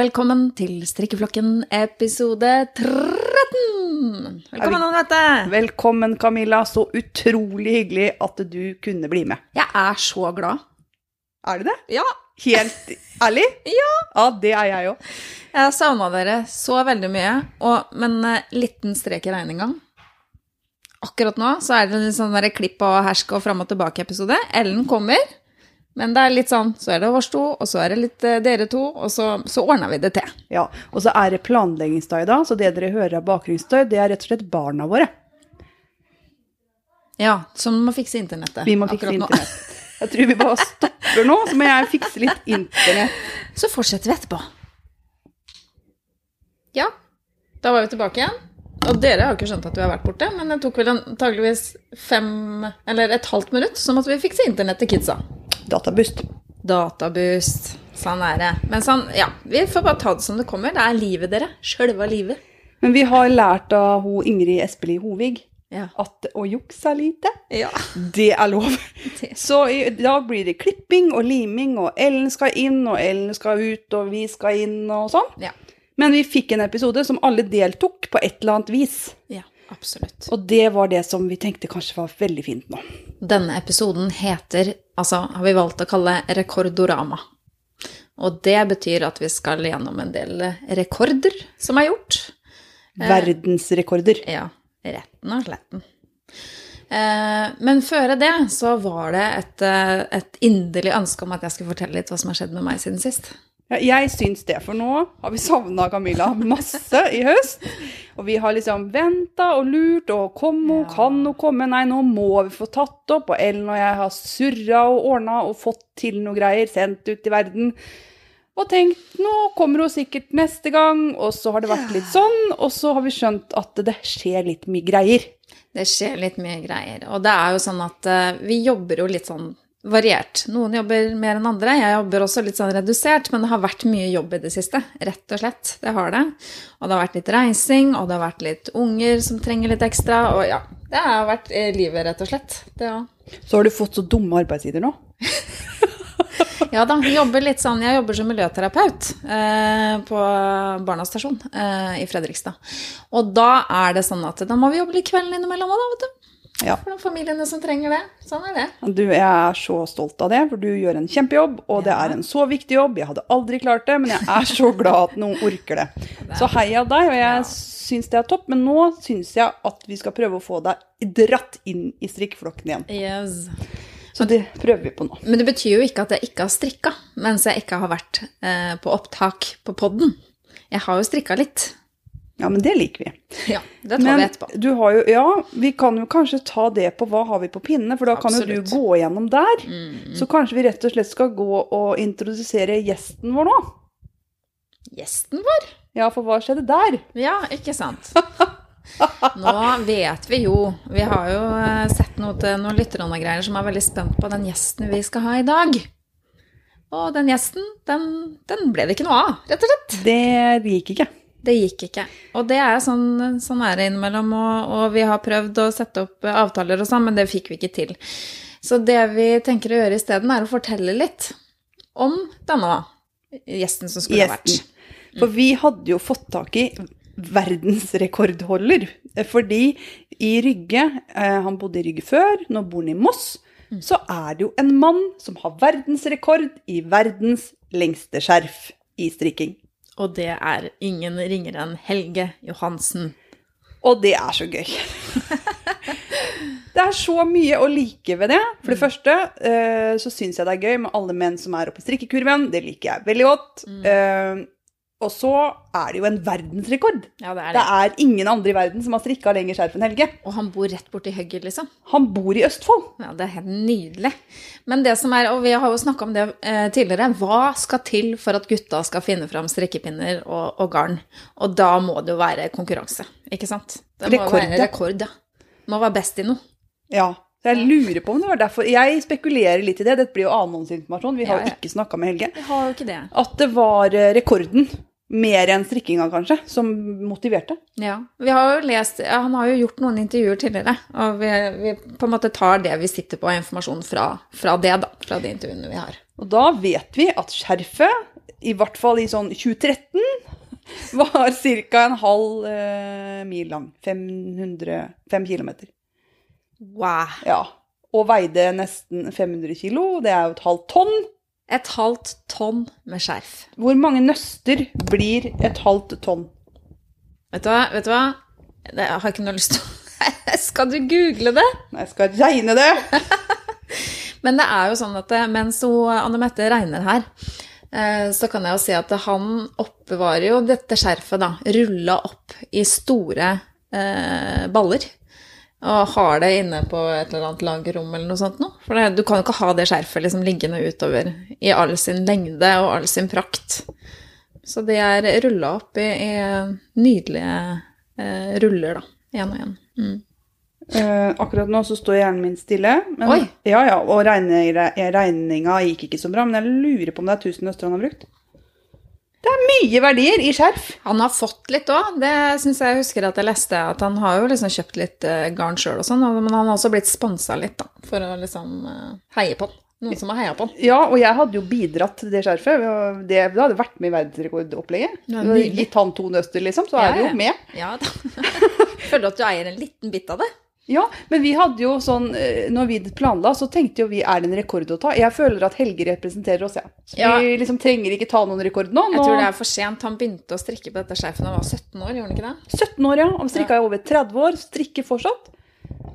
Velkommen til Strikkeflokken episode 13! Velkommen, Anette! Velkommen, Camilla. Så utrolig hyggelig at du kunne bli med. Jeg er så glad. Er du det? Ja, Helt ærlig? Ja. Ja, det er jeg òg. jeg savna dere så veldig mye, og, men eh, liten strek i regninga. Akkurat nå så er det en sånn klipp og hersk og fram og tilbake-episode. Ellen kommer, men det er litt sånn Så er det oss to, og så er det litt eh, dere to, og så, så ordner vi det til. Ja, og så er det planleggingsstøy da, så det dere hører av bakgrunnsstøy, det er rett og slett barna våre. Ja, som må fikse internettet. Vi må fikse internett. Jeg tror vi bare stopper nå, så må jeg fikse litt internett. Så fortsetter vi etterpå. Ja, da var vi tilbake igjen. Og dere har jo ikke skjønt at vi har vært borte, men det tok vel antageligvis fem, eller et halvt minutt, så måtte vi fikse internett til kidsa. Databoost. Databoost. Sånn er det. Men sånn, ja, vi får bare ta det som det kommer. Det er livet, dere. Sjølve livet. Men vi har lært av ho Ingrid Espelid Hovig Ja. at å jukse lite, ja. det er lov. Så i dag blir det klipping og liming, og Ellen skal inn, og Ellen skal ut, og vi skal inn, og sånn. Ja. Men vi fikk en episode som alle deltok på et eller annet vis. ja, absolutt. Og det var det som vi tenkte kanskje var veldig fint nå. Denne episoden heter, altså har vi valgt å kalle Rekordorama. Og det betyr at vi skal gjennom en del rekorder som er gjort. Verdensrekorder. Ja, retten og sletten. Eh, men før det så var det et, eh, et inderlig ønske om at jeg skulle fortelle litt hva som har skjedd med meg siden sist. Jeg syns det, for nå har vi savna Camilla masse i høst. Og vi har liksom venta og lurt, og kom hun, Ja. kan hun komme? Nei, nå må vi få tatt opp. Og Ellen og jeg har surra og ordna og fått til noe greier, sendt ut i verden. Og tenkt nå kommer hun sikkert neste gang, og så har det vært litt sånn. Og så har vi skjønt at det skjer litt mye greier. Det skjer litt mye greier. Og det er jo sånn at eh, vi jobber jo litt sånn variert. Noen jobber mer enn andre. Jeg jobber også litt sånn redusert, men det har vært mye jobb i det siste. Rett og slett. Det har det. Og det har vært litt reising, og det har vært litt unger som trenger litt ekstra. Og ja, det har vært eh, livet, rett og slett. Det òg. Så har du fått så dumme arbeidstider nå. Ja da, jobber litt sånn, jeg jobber som miljøterapeut eh, på Barnas stasjon eh, i Fredrikstad. Og da er det sånn at da må vi jobbe litt kvelden innimellom òg, da, vet du. Ja. For de familiene som trenger det. Sånn er det. Du, jeg er så stolt av det, for du gjør en kjempejobb, og det er en så viktig jobb. Jeg hadde aldri klart det, men jeg er så glad at noen orker det. Så heia deg, og jeg Ja. syns det er topp, men nå syns jeg at vi skal prøve å få deg dratt inn i strikkeflokken igjen. Yes. Så det prøver vi på nå. Men det betyr jo ikke at jeg ikke har strikka mens jeg ikke har vært eh, på opptak på podden. Jeg har jo strikka litt. Ja, men det liker vi. Ja, det tar vi etterpå. du har jo Ja, vi kan jo kanskje ta det på hva har vi på pinne, for da kan jo du gå gjennom der. Mm. Så kanskje vi rett og slett skal gå og introdusere gjesten vår nå. Gjesten vår? Ja, for hva skjedde der? Ja, ikke sant. Nå vet vi jo Vi har jo eh, sett noe til noen lyttere og greier som er veldig spent på den gjesten vi skal ha i dag. Og den gjesten, den, den ble det ikke noe av, rett og slett. Det gikk ikke. Det gikk ikke. Og det er sånn, sånn er det innimellom, og, og vi har prøvd å sette opp eh, avtaler og sånn, men det fikk vi ikke til. Så det vi tenker å gjøre isteden, er å fortelle litt om denne gjesten som skulle ha vært. For vi hadde jo fått tak i verdensrekordholder. Fordi i Rygge, eh, han bodde i Rygge før, nå bor han i Moss, så er det jo en mann som har verdensrekord i verdens lengste skjerf i strikking. Og det er ingen ringere enn Helge Johansen. Og det er så gøy. Det er så mye å like ved det. For det første eh, så syns jeg det er gøy med alle menn som er oppe i strikkekurven. Det liker jeg veldig godt. Eh, og så er det jo en verdensrekord. Ja, det er Det det. er ingen andre i verden som har strikka lenger skjerf enn Helge. Og han bor rett borti hugget, liksom. Han bor i Østfold. Ja, det er helt nydelig. Men det som er, og vi har jo snakka om det eh, tidligere, hva skal til for at gutta skal finne fram strikkepinner og, og garn? Og da må det jo være konkurranse, ikke sant? Det må Rekord, være ja. rekord, ja. Må være best i noe. Ja. Så jeg lurer på om det var derfor Jeg spekulerer litt i det. Dette blir jo annonseinformasjon. Vi har jo ja. ikke snakka med Helge. Vi har jo ikke det. At det var eh, rekorden, mer enn strikkinga kanskje, som motiverte. Ja. Vi har jo lest, ja, han har jo gjort noen intervjuer tidligere, og vi, vi på en måte tar det vi sitter på av informasjon fra, fra det, da. Fra de intervjuene vi har. Og da vet vi at skjerfet i hvert fall i sånn 2013, var ca. en halv eh, mil lang. 500, 5 kilometer. Wow. Ja. Og veide nesten 500 kilo. Det er jo et halvt tonn. Et halvt tonn med skjerf. Hvor mange nøster blir et halvt tonn? Vet du hva? Vet du hva? Jeg har ikke noe lyst til å Skal du google det? Jeg skal regne det. Men det er jo sånn at det, mens Anne Mette regner her, eh, så kan jeg jo si at han oppbevarer jo dette skjerfet, da, rulla opp i store eh, baller. Og har det inne på et eller annet lagerrom eller noe sånt noe. For det, du kan jo ikke ha det skjerfet liksom liggende utover i all sin lengde og all sin prakt. Så de er rulla opp i, i nydelige eh, ruller, da. Én og én. Mm. Eh, akkurat nå så står hjernen min stille. Men, Oi. Ja, ja, og regninga, gikk ikke så bra, men jeg lurer på om det er 1000 Østrand har brukt. Det er mye verdier i skjerf. Han har fått litt òg. Det syns jeg husker at jeg leste. At han har jo liksom kjøpt litt eh, garn sjøl og sånn, men han har også blitt sponsa litt, da. For å liksom eh, heie på han. Noen som har heia på han. Ja, og jeg hadde jo bidratt til det skjerfet. Det, det hadde vært med i verdensrekordopplegget. Ja, Du. Gitt han to nøster, liksom, så Ja, er det ja. jo med. Ja da. Føler du at du eier en liten bit av det? Ja, men vi hadde jo sånn eh, Når vi planla, så tenkte jo vi er det en rekord å ta. Jeg føler at Helge representerer oss, ja. Så Ja. Vi liksom trenger ikke ta noen rekord nå. Jeg tror det er for sent. Han begynte å strikke på dette skjerfet da han var 17 år, gjorde han ikke det? 17 år, ja. Han strikka i over 30 år, strikker fortsatt.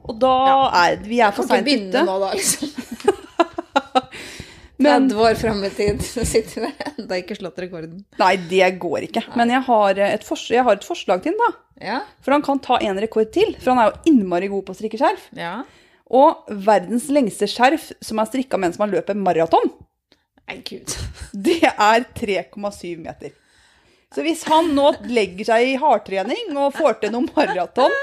Og da er vi er for Kan ikke begynne nå, da, liksom. Men 30 år fram i tid, så sitter vi ennå ikke slått rekorden. nei, det går ikke. Men jeg har et, forslag, jeg har et forslag til ham, da. Ja. For han kan ta en rekord til. For han er jo innmari god på å strikke skjerf. ja. Og verdens lengste skjerf som er strikka mens man løper maraton, Nei, gud. det er 3,7 meter. Så hvis han nå legger seg i hardtrening og får til noen maraton,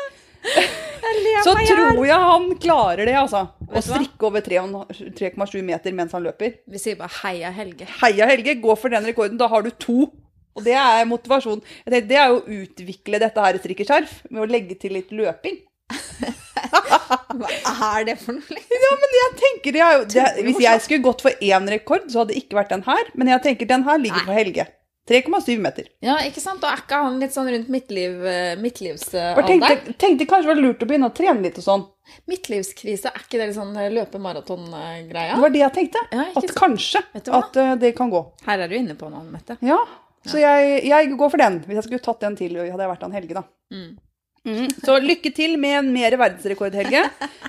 så tror jeg han klarer det, altså. Å strikke over 3,7 meter mens han løper. Vi sier bare heia Helge. Heia Helge, gå for den rekorden. Da har du to. Og det er motivasjon. Jeg tenkte, Det er jo å utvikle dette her strikkeskjerf med å legge til litt løping. Hva er det for noe? Ja, men jeg tenker er det, Hvis jeg skulle gått for én rekord, så hadde det ikke vært den her. Men jeg tenker den her ligger Nei. for Helge. 3,7 meter. Ja, ikke sant? Og er ikke han litt sånn rundt midtliv, eh, midtlivsalderen? tenkte, tenkte kanskje det var lurt å begynne å trene litt og sånn. Midtlivskrise, er ikke det litt sånn løpe-maraton-greia? Det var det jeg tenkte. Ja, At sant? kanskje at eh, det kan gå. Her er du inne på noe, Mette. Ja, så jeg, jeg går for den. Hvis jeg skulle tatt den til, hadde jeg vært han Helge, da. Mm. Mm. Så lykke til med en mer verdensrekord, Helge.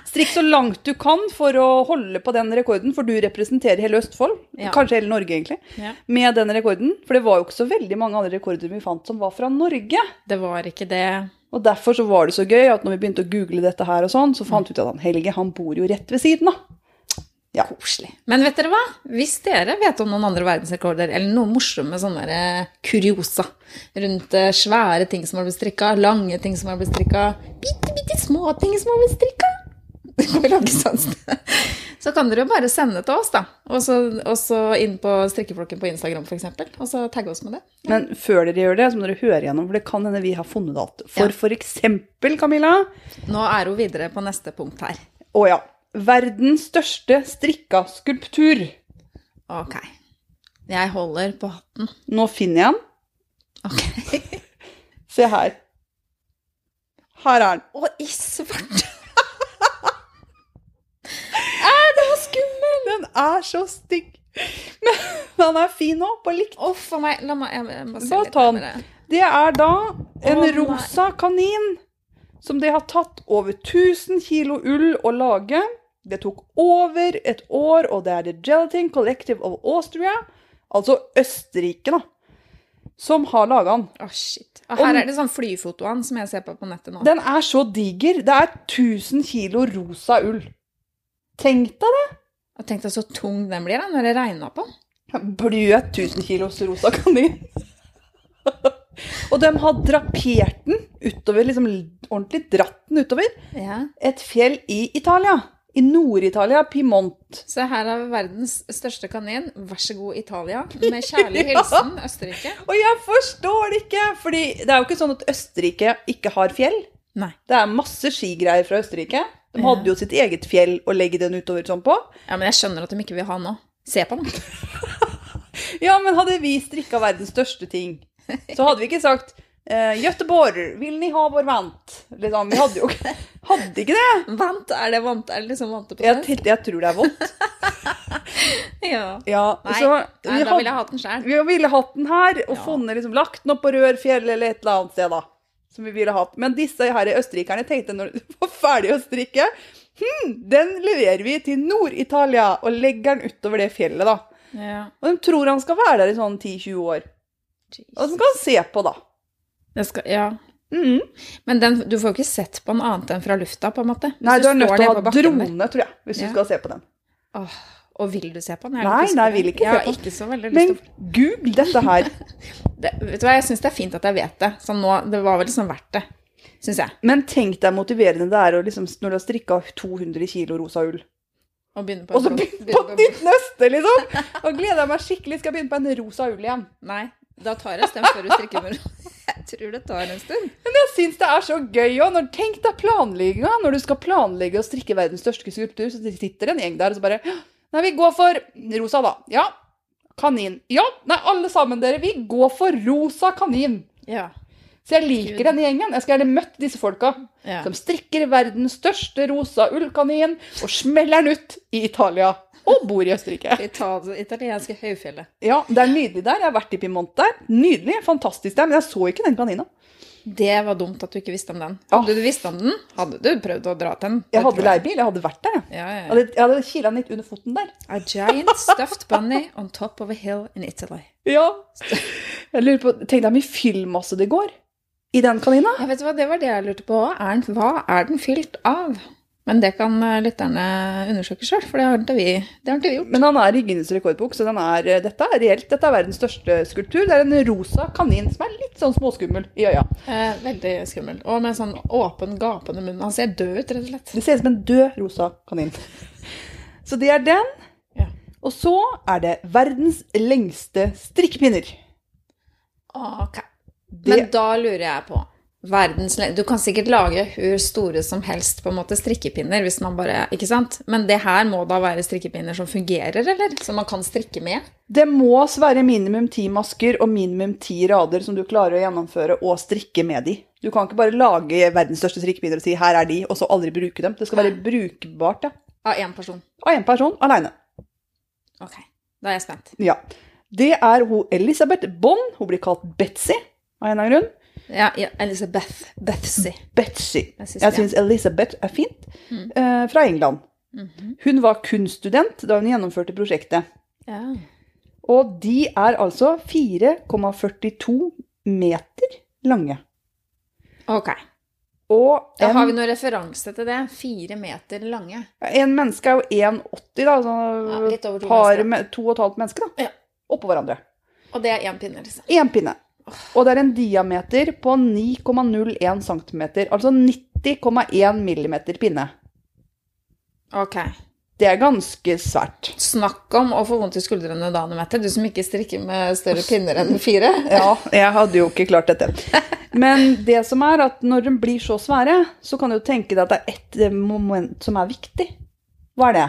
Strikk så langt du kan for å holde på den rekorden, for du representerer hele Østfold. Ja. Kanskje hele Norge, egentlig. Ja. Med den rekorden. For det var jo ikke så veldig mange andre rekorder vi fant som var fra Norge. Det var ikke det. Og derfor så var det så gøy at når vi begynte å google dette her og sånn, så fant vi ut at han Helge, han bor jo rett ved siden av. Ja. Koselig. Men vet dere hva? Hvis dere vet om noen andre verdensrekorder, eller noen morsomme sånne eh, kuriosa rundt eh, svære ting som har blitt strikka, lange ting som har blitt strikka, bitte, bitte små ting som har blitt strikka sånn. Så kan dere jo bare sende til oss, da. Og så, inn på strikkeflokken på Instagram, f.eks. Og så tagge oss med det. Men før dere gjør det, så må dere høre gjennom, for det kan hende vi har funnet alt. For Ja. eksempel, Camilla Nå er hun videre på neste punkt her. Å ja. Verdens største strikka skulptur. Ok. Jeg holder på hatten. Nå finner jeg den. Ok. Se her. Her er den. Å, i svart! Æ, det var skummel! Den er så stygg. Men den er fin nå, på likt. Å, for meg. La meg jeg, jeg må se Bare litt ta den. Det er da en oh, rosa kanin som det har tatt over 1000 kilo ull å lage. Det tok over et år, og det er The Gelatin Collective of Austria, altså Østerrike, da, som har laga den. Å, shit. Og her er det sånn flyfotoene som jeg ser på på nettet nå. Den er så diger. Det er 1000 kilo rosa ull. Tenk deg det! Og tenk deg så tung den blir da, når det regner på. den. Bløt 1000 kilos rosa kanin. og de har drapert den utover, liksom ordentlig dratt den utover, Ja. et fjell i Italia. I Nord-Italia, Pimont. Så her er verdens største kanin. Vær så god, Italia. Med kjærlig hilsen Østerrike. Og jeg forstår det ikke! Fordi det er jo ikke sånn at Østerrike ikke har fjell. Nei. Det er masse skigreier fra Østerrike. De Ja. hadde jo sitt eget fjell å legge den utover sånn på. Ja, men jeg skjønner at de ikke vil ha nå. Se på den. Ja, men hadde vi strikka verdens største ting, så hadde vi ikke sagt eh, Göteborg, vil ni ha vår vant? Liksom, vi hadde jo ikke Hadde ikke det. Vant, er det vant? Er det liksom vante på Jeg, svensk? jeg tror det er vått. Ja. Ja, Nei, så Nei, vi, da ville jeg hatt den sjøl. vi ville hatt den her, og Ja. funnet liksom, lagt den opp på Rørfjell eller et eller annet sted, da. Som vi ville hatt. Men disse her østerrikerne tenkte når de var ferdig å strikke hm, den leverer vi til Nord-Italia og legger den utover det fjellet, da. Ja. Og de tror han skal være der i sånn 10-20 år. Og så skal han se på, da. Det skal, ja. Mm. Men den, du får jo ikke sett på den annet enn fra lufta, på en måte. Nei, du er nødt til å ha på drone, tror jeg, hvis Ja. du skal se på den. Åh, og vil du se på den? Jeg Nei, lyst nei, jeg vil ikke se på har ikke så veldig lyst Men til å google dette her. det, Vet du hva, jeg syns det er fint at jeg vet det. Så nå, det var vel liksom verdt det, syns jeg. Men tenk deg motiverende det er å liksom, når du har strikka 200 kilo rosa ull. Og, begynne på Og så begynne på ditt nytt nøste, liksom! Og gleder jeg meg skikkelig. Skal jeg begynne på en rosa ull igjen. Nei, da tar jeg en før du strikker med Jeg tror det tar en stund. Men jeg syns det er så gøy òg. Tenk deg planlegginga. Når du skal planlegge å strikke verdens største skulptur, så sitter en gjeng der og så bare Nei, vi går for rosa, da. Ja. Kanin. Ja. Nei, alle sammen dere, vi går for rosa kanin. Ja. Så jeg liker Gud. denne gjengen. Jeg skal gjerne møtt disse folka. ja. Som strikker verdens største rosa ullkanin og smeller den ut i Italia. Og bor i Østerrike. Det Italienske høyfjellet. Ja, det er nydelig der. Jeg har vært i Piemonte der. Nydelig, fantastisk der. Men jeg så ikke den kanina. Det var dumt at du ikke visste om den. Ja. Hadde du visst om den, hadde du prøvd å dra til den. Jeg hadde leiebil. Jeg hadde vært der, jeg. Ja, ja, Jeg hadde, jeg hadde kila den litt under foten der. A giant stuffed bunny on top of a hill in Italy. Ja. Jeg lurer på, Tenk deg mye fyllmasse det går i den kanina. Ja, vet hva, Det var det jeg lurte på òg. Hva er den fylt av? Men det kan eh, lytterne undersøke sjøl, for det har ikke vi, det har ikke vi gjort. Men han er i Guinness rekordbok, så den er, dette er reelt. Dette er verdens største skulptur. Det er en rosa kanin som er litt sånn småskummel i øya. Eh, veldig skummel. Og med sånn åpen, gapende munn. Han ser død ut, rett og slett. Det ser ut som en død rosa kanin. Så det er den. Ja. Og så er det verdens lengste strikkepinner. Ok. Det, Men da lurer jeg på verdens Du kan sikkert lage hvor store som helst på en måte strikkepinner hvis man bare Ikke sant? Men det her må da være strikkepinner som fungerer, eller? Som man kan strikke med? det må være minimum ti masker og minimum ti rader som du klarer å gjennomføre og strikke med de. Du kan ikke bare lage verdens største strikkepinner og si 'her er de', og så aldri bruke dem. Det skal være brukbart ja. Av én person. av én person aleine. Ok. Da er jeg spent. Ja. Det er hun Elisabeth Bond. Hun blir kalt Betzy av en eller annen grunn. Ja, ja Elizabeth. Bethsy. Betsy. Jeg syns Elisabeth er fint. Mm. Eh, fra England. Mhm. Hun var kunststudent da hun gjennomførte prosjektet. Ja. Og de er altså 4,42 meter lange. Ok. Og Da har vi noen referanse til det. Fire meter lange. en menneske er jo 1,80, da. Så Ja, litt over to par mennesker. to og et halvt menneske, da. Ja. Oppå hverandre. Og det er én pinne, liksom. Én pinne. Og det er en diameter på 9,01 cm. Altså 90,1 millimeter pinne. Ok. Det er ganske svært. Snakk om å få vondt i skuldrene da, Mette. Du som ikke strikker med større pinner enn fire. Ja, jeg hadde jo ikke klart dette. Men det som er at når de blir så svære, så kan du tenke deg at det er ett moment som er viktig. Hva er det?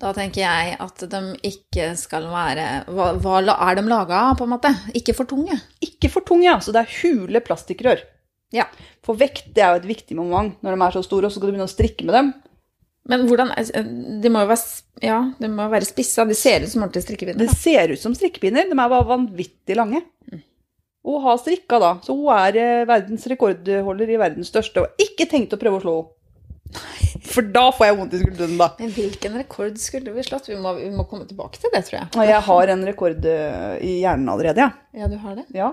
Da tenker jeg at de ikke skal være Hva, hva er de laga av, på en måte? Ikke for tunge. Ikke for tunge, ja. Så det er hule plastikkrør. Ja. For vekt det er jo et viktig moment når de er så store, og så skal du begynne å strikke med dem. Men hvordan De må jo være, ja, de må være spissa. De ser ut som ordentlige strikkepinner. Det ser ut som strikkepinner, de er bare vanvittig lange. Og har strikka da, så hun er eh, verdens rekordholder i verdens største, og ikke tenkt å prøve å slå henne. For da får jeg vondt i skuldrene, da. Men hvilken rekord skulle vi slått? Vi må, vi må komme tilbake til det, tror jeg. Og jeg har en rekord eh, i hjernen allerede, ja. Ja, du har det? ja.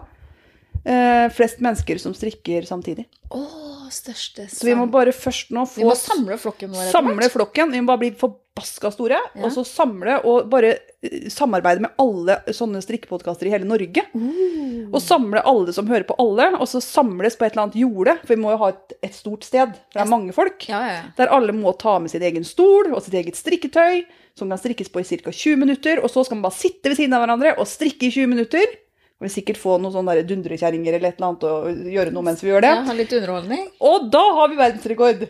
Eh, flest mennesker som strikker samtidig. Oh, største Så vi må bare først nå få Vi må samle flokken vår. samle flokken. Vi må bare bli forbaska store. Ja. Og så samle og bare eh, samarbeide med alle sånne strikkepodkaster i hele Norge. Uh. Og samle alle som hører på alle, og så samles på et eller annet jorde. For vi må jo ha et, et stort sted. For det er mange folk. Ja, ja, ja. Der alle må ta med sin egen stol og sitt eget strikketøy, som kan strikkes på i ca. 20 minutter. Og så skal man bare sitte ved siden av hverandre og strikke i 20 minutter. Vi sikkert få noen sånne dundrekjerringer eller et eller annet og gjøre noe mens vi gjør det. Ja, ha litt underholdning. Og da har vi verdensrekord!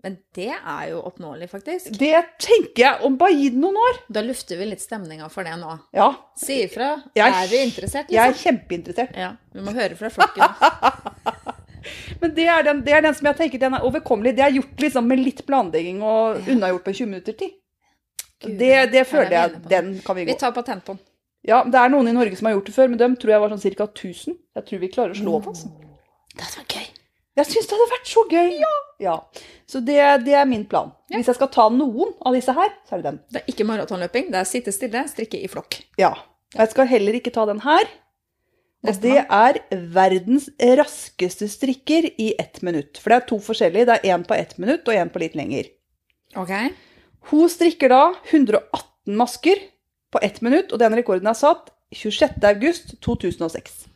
Men det er jo oppnåelig, faktisk. Det tenker jeg om bare gi det noen år. Da lufter vi litt stemninga for det nå. Ja, Si ifra. Er du interessert, jeg er liksom? kjempeinteressert. Ja, vi må høre fra flokken. Men det er, den, det er den som jeg tenker den er overkommelig. Det er gjort liksom med litt planlegging og unnagjort på 20 minutter tid. Det, det er føler jeg, den kan vi gå. Vi tar patent på den. Ja, det er noen i Norge som har gjort det før, men dem tror jeg var sånn ca. 1000. Jeg tror vi klarer å slå opp, altså. Det hadde vært gøy. Jeg syns det hadde vært så gøy! Ja. Så det, det er min plan. Hvis jeg skal ta noen av disse her, så er det den. Det er ikke maratonløping, det er sitte stille, strikke i flokk. Ja. Og jeg skal heller ikke ta den her. Og det er verdens raskeste strikker i ett minutt. For det er to forskjellige. Det er én på ett minutt og én på litt lenger. Ok. Hun strikker da 118 masker på ett minutt, og den rekorden er satt 26. august 2006.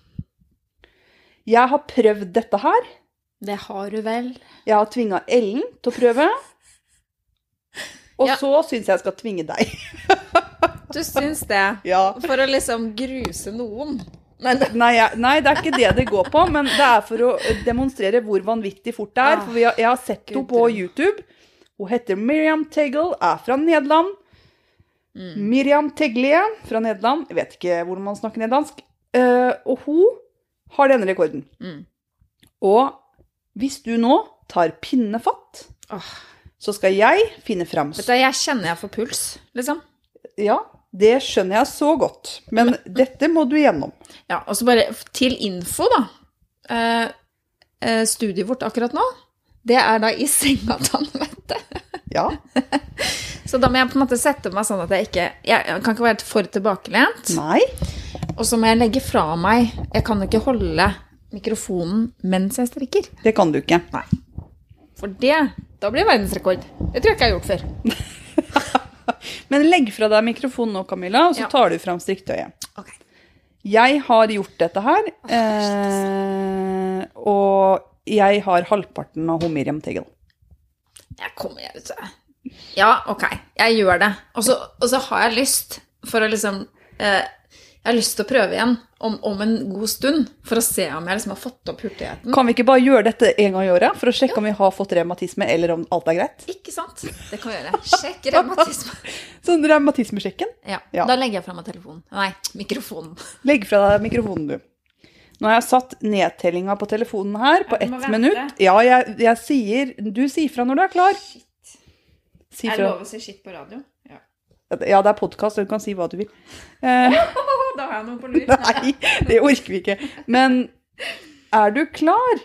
Jeg har prøvd dette her. Det har du vel. Jeg har tvinga Ellen til å prøve. Og Ja. så syns jeg jeg skal tvinge deg. Du syns det. Ja. For å liksom gruse noen. Men Nei, jeg, nei, det er ikke det det går på, men det er for å demonstrere hvor vanvittig fort det er. Ah, For vi har, jeg har sett henne på YouTube. Hun heter Miriam Tegel, er fra Nederland. Miriam Teglie fra Nederland. Jeg vet ikke hvordan man snakker nederlandsk. Uh, og hun har denne rekorden. Mm. Og hvis du nå tar pinnefatt, oh. så skal jeg finne fram vet du, jeg kjenner jeg får puls, liksom. Ja, det skjønner jeg så godt. Men dette må du gjennom. Ja, og så bare til info, da. Uh, uh, studiet vårt akkurat nå, det er da i senga til Anette. Ja. Så da må jeg på en måte sette meg sånn at jeg ikke Jeg kan ikke være for tilbakelent. Nei. Og så må jeg legge fra meg Jeg kan ikke holde mikrofonen mens jeg strikker. Det kan du ikke. Nei. For det Da blir verdensrekord. Det tror jeg ikke jeg har gjort før. Men legg fra deg mikrofonen nå, Camilla, og så Ja. tar du fram striktøyet. Ok. Jeg har gjort dette her, eh, og jeg har halvparten av hun Miriam Tegel. Jeg kommer, jeg vet. Ja, ok. Jeg gjør det. Og så, og så har jeg lyst for å liksom eh, Jeg har lyst til å prøve igjen om, om en god stund for å se om jeg liksom har fått opp hurtigheten. Kan vi ikke bare gjøre dette en gang i året for å sjekke om vi har fått revmatisme, eller om alt er greit? Ikke sant? Det kan vi gjøre. Sjekk revmatisme. Sånn revmatismesjekken. Ja, Ja. Da legger jeg fra meg telefonen. Nei, mikrofonen. Legg fra deg mikrofonen, du. Nå har jeg satt nedtellinga på telefonen her på Ja, ett minutt. Ja, jeg, jeg sier Du sier fra når du er klar. Si Er det lov å si skitt på radio? Ja. Ja, det er podkast, du kan si hva du vil. Eh, Da har jeg noe på lur. nei, det orker vi ikke. Men er du klar?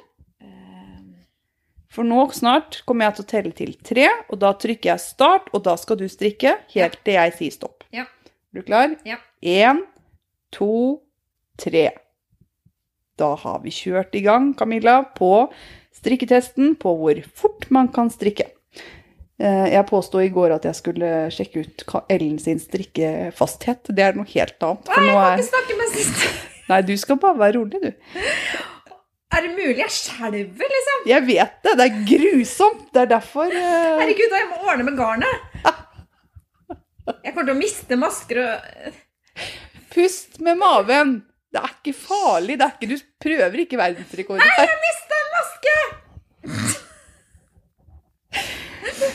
For nå snart kommer jeg til å telle til tre, og da trykker jeg start, og da skal du strikke helt til jeg sier stopp. Ja. Er du klar? Ja. Én, to, tre. Da har vi kjørt i gang, Camilla, på strikketesten på hvor fort man kan strikke. Eh, Jeg påstod i går at jeg skulle sjekke ut Ellen sin strikkefasthet. Det er noe helt annet. For nå er... snakke med sist. Nei, du skal bare være rolig, du. Er det mulig jeg skjelver, liksom? Jeg vet det. Det er grusomt. Det er derfor uh... Herregud, da jeg må ordne med garnet. Jeg kommer til å miste masker og Pust med maven. Det er ikke farlig. Det er ikke, du prøver ikke verdensrekord. Nei, Miste en maske!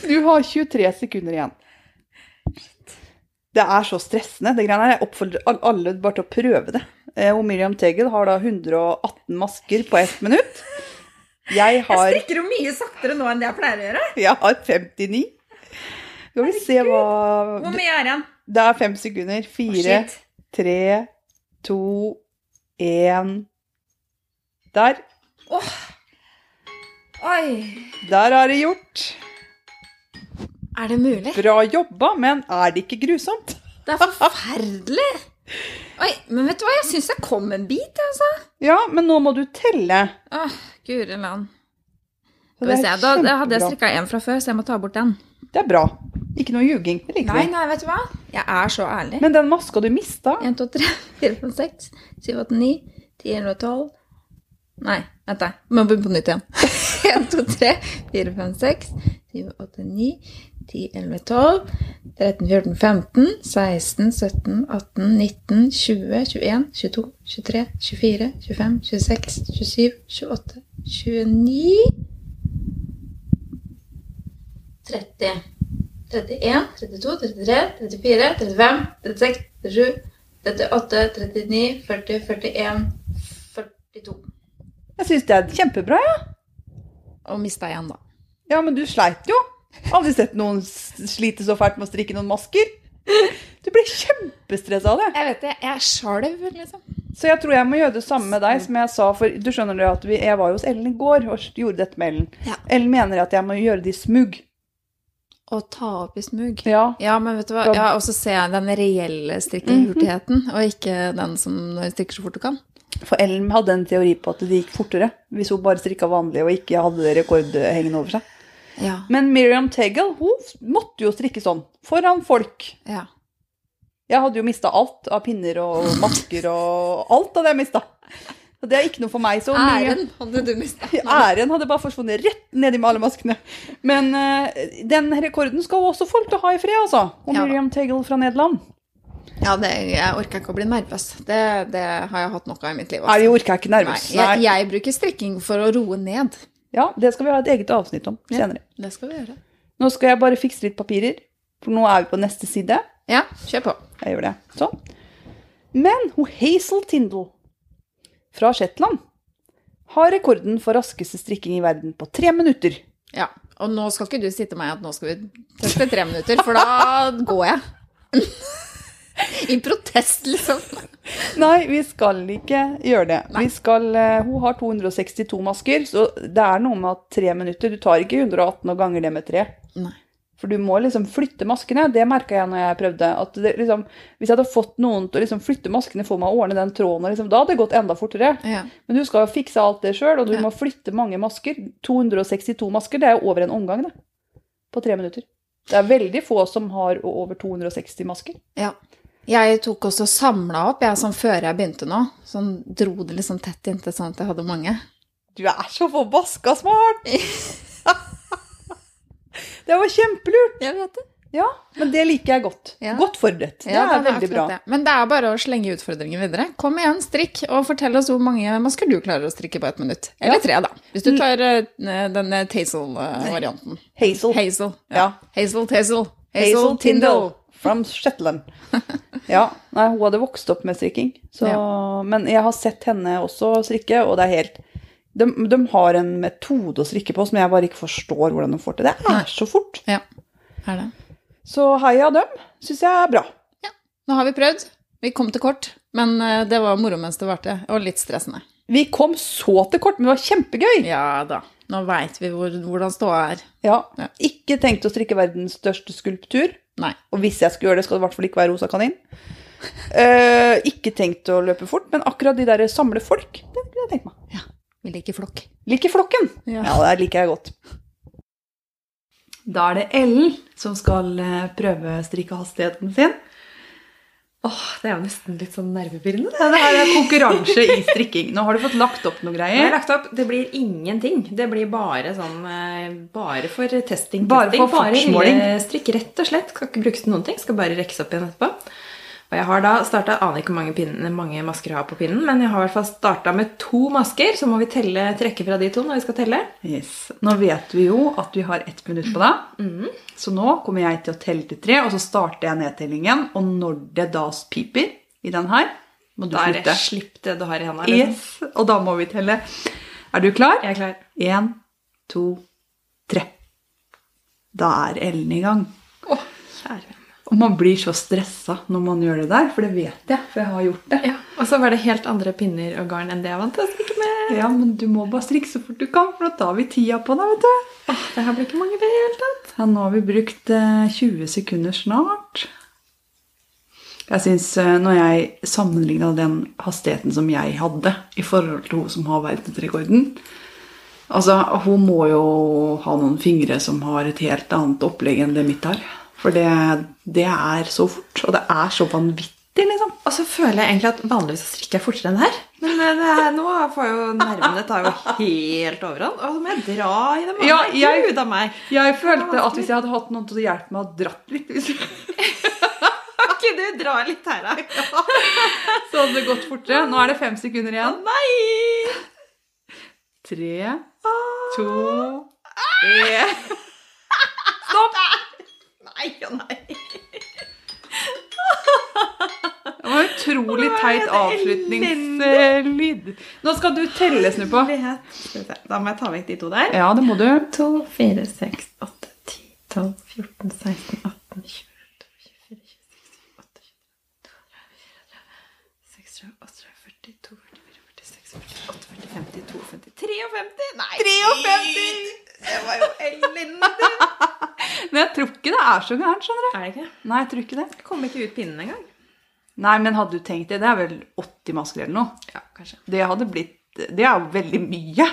Du har 23 sekunder igjen. Det er så stressende. det greiene her. Jeg oppfordrer alle bare til å prøve det. Eh, Og Miriam Tegel har da 118 masker på ett minutt. Jeg Jeg har, strikker jo mye saktere nå enn det jeg pleier å gjøre. jeg har 59. Skal vi se hva Hvor mye er igjen? Det er fem sekunder. Fire, shit. tre, to, én Der. Oi. Der har det gjort. Er det mulig? Bra jobba, men er det ikke grusomt? Det er forferdelig. Oi, men vet du hva? Jeg syns jeg kom en bit, altså. Ja, men nå må du telle. Åh, guri land. Skal vi se, da, da hadde jeg strikka en fra før, så jeg må ta bort den. Det er bra. Ikke noe ljuging. Det liker Nei, vi. nei, vet du hva? Jeg er så ærlig. Men den maska du mista 1, 2, 3, 4, 5, 6, 7, 8, 9, 10, 11, 12 Nei, vent da. Må begynne på nytt igjen. 1, 2, 3, 4, 5, 6, 7, 8, 9, 10, 11, 12, 13, 14, 15, 16, 17, 18, 19, 20, 21, 22, 23, 24, 25, 26, 27, 28, 29 30, 31, 32, 33, 34, 35, 36, 37, 38, 39, 40, 41, 42. Jeg syns det er kjempebra, jeg. Ja. Og mista igjen, da. ja, men du sleit jo. Aldri sett noen slite så fælt med å strikke noen masker. Du blir kjempestressa av det. Jeg vet det. Jeg skjalv, liksom. Så jeg tror jeg må gjøre det samme med deg, som jeg sa. For du skjønner det at vi, jeg var jo hos Ellen i går og gjorde dette med Ellen. Ja. Ellen mener at jeg må gjøre det i smug. Å ta opp i smug. Ja. Ja, men vet du hva? Ja, og så ser jeg den reelle strikkehurtigheten, og ikke den som strikker så fort du kan. For Ellen hadde en teori på at det gikk fortere hvis hun bare strikka vanlig og ikke hadde rekord hengende over seg. Ja. Men Miriam Tegel hun måtte jo strikke sånn. Foran folk. ja. Jeg hadde jo mista alt av pinner og masker og alt av det jeg mista. Så det er ikke noe for meg. Så Æren hadde du mista. Æren hadde bare forsvunnet rett ned i med alle maskene. Men uh, den rekorden skal jo også folk til å ha i fred, altså. Og Ja. Miriam Tegel fra Nederland. Ja, det, jeg orker ikke å bli nervøs. Det, det har jeg hatt nok av i mitt liv. Nei, jeg Også. orker ikke nervøs. Nei, jeg, jeg bruker strikking for å roe ned. Ja, det skal vi ha et eget avsnitt om senere. Ja. Det skal vi gjøre. Nå skal jeg bare fikse litt papirer, for nå er vi på neste side. Ja, kjør på. Jeg gjør det. Sånn. Men hun Hazel Tindal fra Shetland har rekorden for raskeste strikking i verden på tre minutter. Ja, Og nå skal ikke du si til meg at nå skal vi teste tre minutter, for da går jeg. I protest, liksom. Nei, vi skal ikke gjøre det. Nei. Vi skal, eh, hun har 262 masker, så det er noe med at tre minutter Du tar ikke 118 og ganger det med tre. Nei. For du må liksom flytte maskene. Det merka jeg når jeg prøvde. at det, liksom, Hvis jeg hadde fått noen til å liksom flytte maskene for meg og ordne den tråden, liksom, da hadde det gått enda fortere. Ja. Men du skal jo fikse alt det sjøl, og du Ja. må flytte mange masker. 262 masker, det er jo over en omgang, det. På tre minutter. Det er veldig få som har over 260 masker. ja. Jeg tok også samla opp, jeg, sånn før jeg begynte nå. Sånn dro det liksom tett inntil sånn at jeg hadde mange. Du er så forbaska smart! det var kjempelurt. Jeg vet det. Ja, men det liker jeg godt. Ja. Godt forberedt. Det Ja, er det veldig bra. det. Men det er bare å slenge utfordringen videre. Kom igjen, strikk, og fortell oss hvor mange masker du klarer å strikke på ett minutt. Eller Ja. tre, da. Hvis du tar denne den Tazel-varianten. Hazel. Hazel. Ja. Hazel Tazel. Hazel Tindall from Shetland. Ja, nei, hun hadde vokst opp med strikking. Så, Men jeg har sett henne også strikke, og det er helt de, de har en metode å strikke på som jeg bare ikke forstår hvordan de får til. Det Nei. er så fort. Ja, er det. Så heia dem, syns jeg er bra. Nå har vi prøvd. Vi kom til kort, men eh, det var moro mens det varte, og litt stressende. Vi kom så til kort, men det var kjempegøy. Ja da. Nå veit vi hvor, hvordan ståa er. Ja, Ja. Ikke tenkt å strikke verdens største skulptur. Nei. Og hvis jeg skulle gjøre det, skal det i hvert fall ikke være rosa kanin. Uh, ikke tenkt å løpe fort, men akkurat de der samle folk, det kunne jeg tenkt meg. Vi liker flokk. Liker flokken. Ja. Ja, det liker jeg godt. Da er det Ellen som skal eh, prøve strikkehastigheten sin. Åh, det er jo nesten litt sånn nervepirrende. Ja, det her er konkurranse i strikking. Nå har du fått lagt opp noen Jeg har greier. lagt opp, Det blir ingenting. Det blir bare sånn eh, Bare for testing. Bare testing. for bare fartsmåling. strikk, rett og slett. Skal ikke brukes til noen ting. Skal bare rekkes opp igjen etterpå. Og jeg har da starta Aner ikke hvor mange, pinnen- mange masker jeg har på pinnen, men jeg har i hvert fall starta med to masker. Så må vi telle, trekke fra de to når vi skal telle. Yes. Nå vet vi jo at vi har ett minutt på deg. Så nå kommer jeg til å telle til tre, og så starter jeg nedtellingen. Og når det da piper i den her, må du Da det slutte. slipp det du har i handa. Liksom. Yes. Og da må vi telle. Er du klar? Jeg er klar. Én, to, tre. Da er Ellen i gang. Å, kjære. Og man blir så stressa når man gjør det der, for det vet jeg, for jeg har gjort det. Ja, og så var det helt andre pinner og garn enn det jeg vant til å strikke med. Ja, men du må bare strikke så fort du kan, for da tar vi tida på deg, vet du. Åh, det her blir ikke mange i det hele tatt. Ja, nå har vi brukt eh, 20 sekunder snart. Jeg synes eh, når jeg sammenligna den hastigheten som jeg hadde i forhold til hun som har verdensrekorden Altså, hun må jo ha noen fingre som har et helt annet opplegg enn det mitt har. For det, det er så fort, og det er så vanvittig, liksom. Og så føler jeg egentlig at vanligvis strikker jeg fortere enn det her. Men eh, det er, nå får jo nervene tar jo helt overhånd. Og så må jeg dra i dem. Ja, jeg- Gud av meg. Jeg følte at hvis jeg hadde hatt noen til å hjelpe meg å dratt litt, ok, du dra litt her, da? så hadde det gått fortere. Nå er det fem sekunder igjen. Nei! Tre, to, én Stopp! Nei og nei. Det var utrolig teit avslutningslyd. Nå skal du telle, Snuppa. Da må jeg ta vekk de to der. Ja, det må du. 2, 4, 6, 8, 10, 12, 14, 16, 18, 20, 24, 26, 28, 29, 30, 40, 42, 46, 48, 50, 52, 53 Nei! 53! Det var jo elendig! Men jeg tror ikke det er så gærent, skjønner du. Er det ikke? Nei, jeg tror ikke det. Kom ikke ut pinnen engang. Nei, men hadde du tenkt det, det er vel 80 masker eller noe. Ja, kanskje. Det hadde blitt Det er jo veldig mye.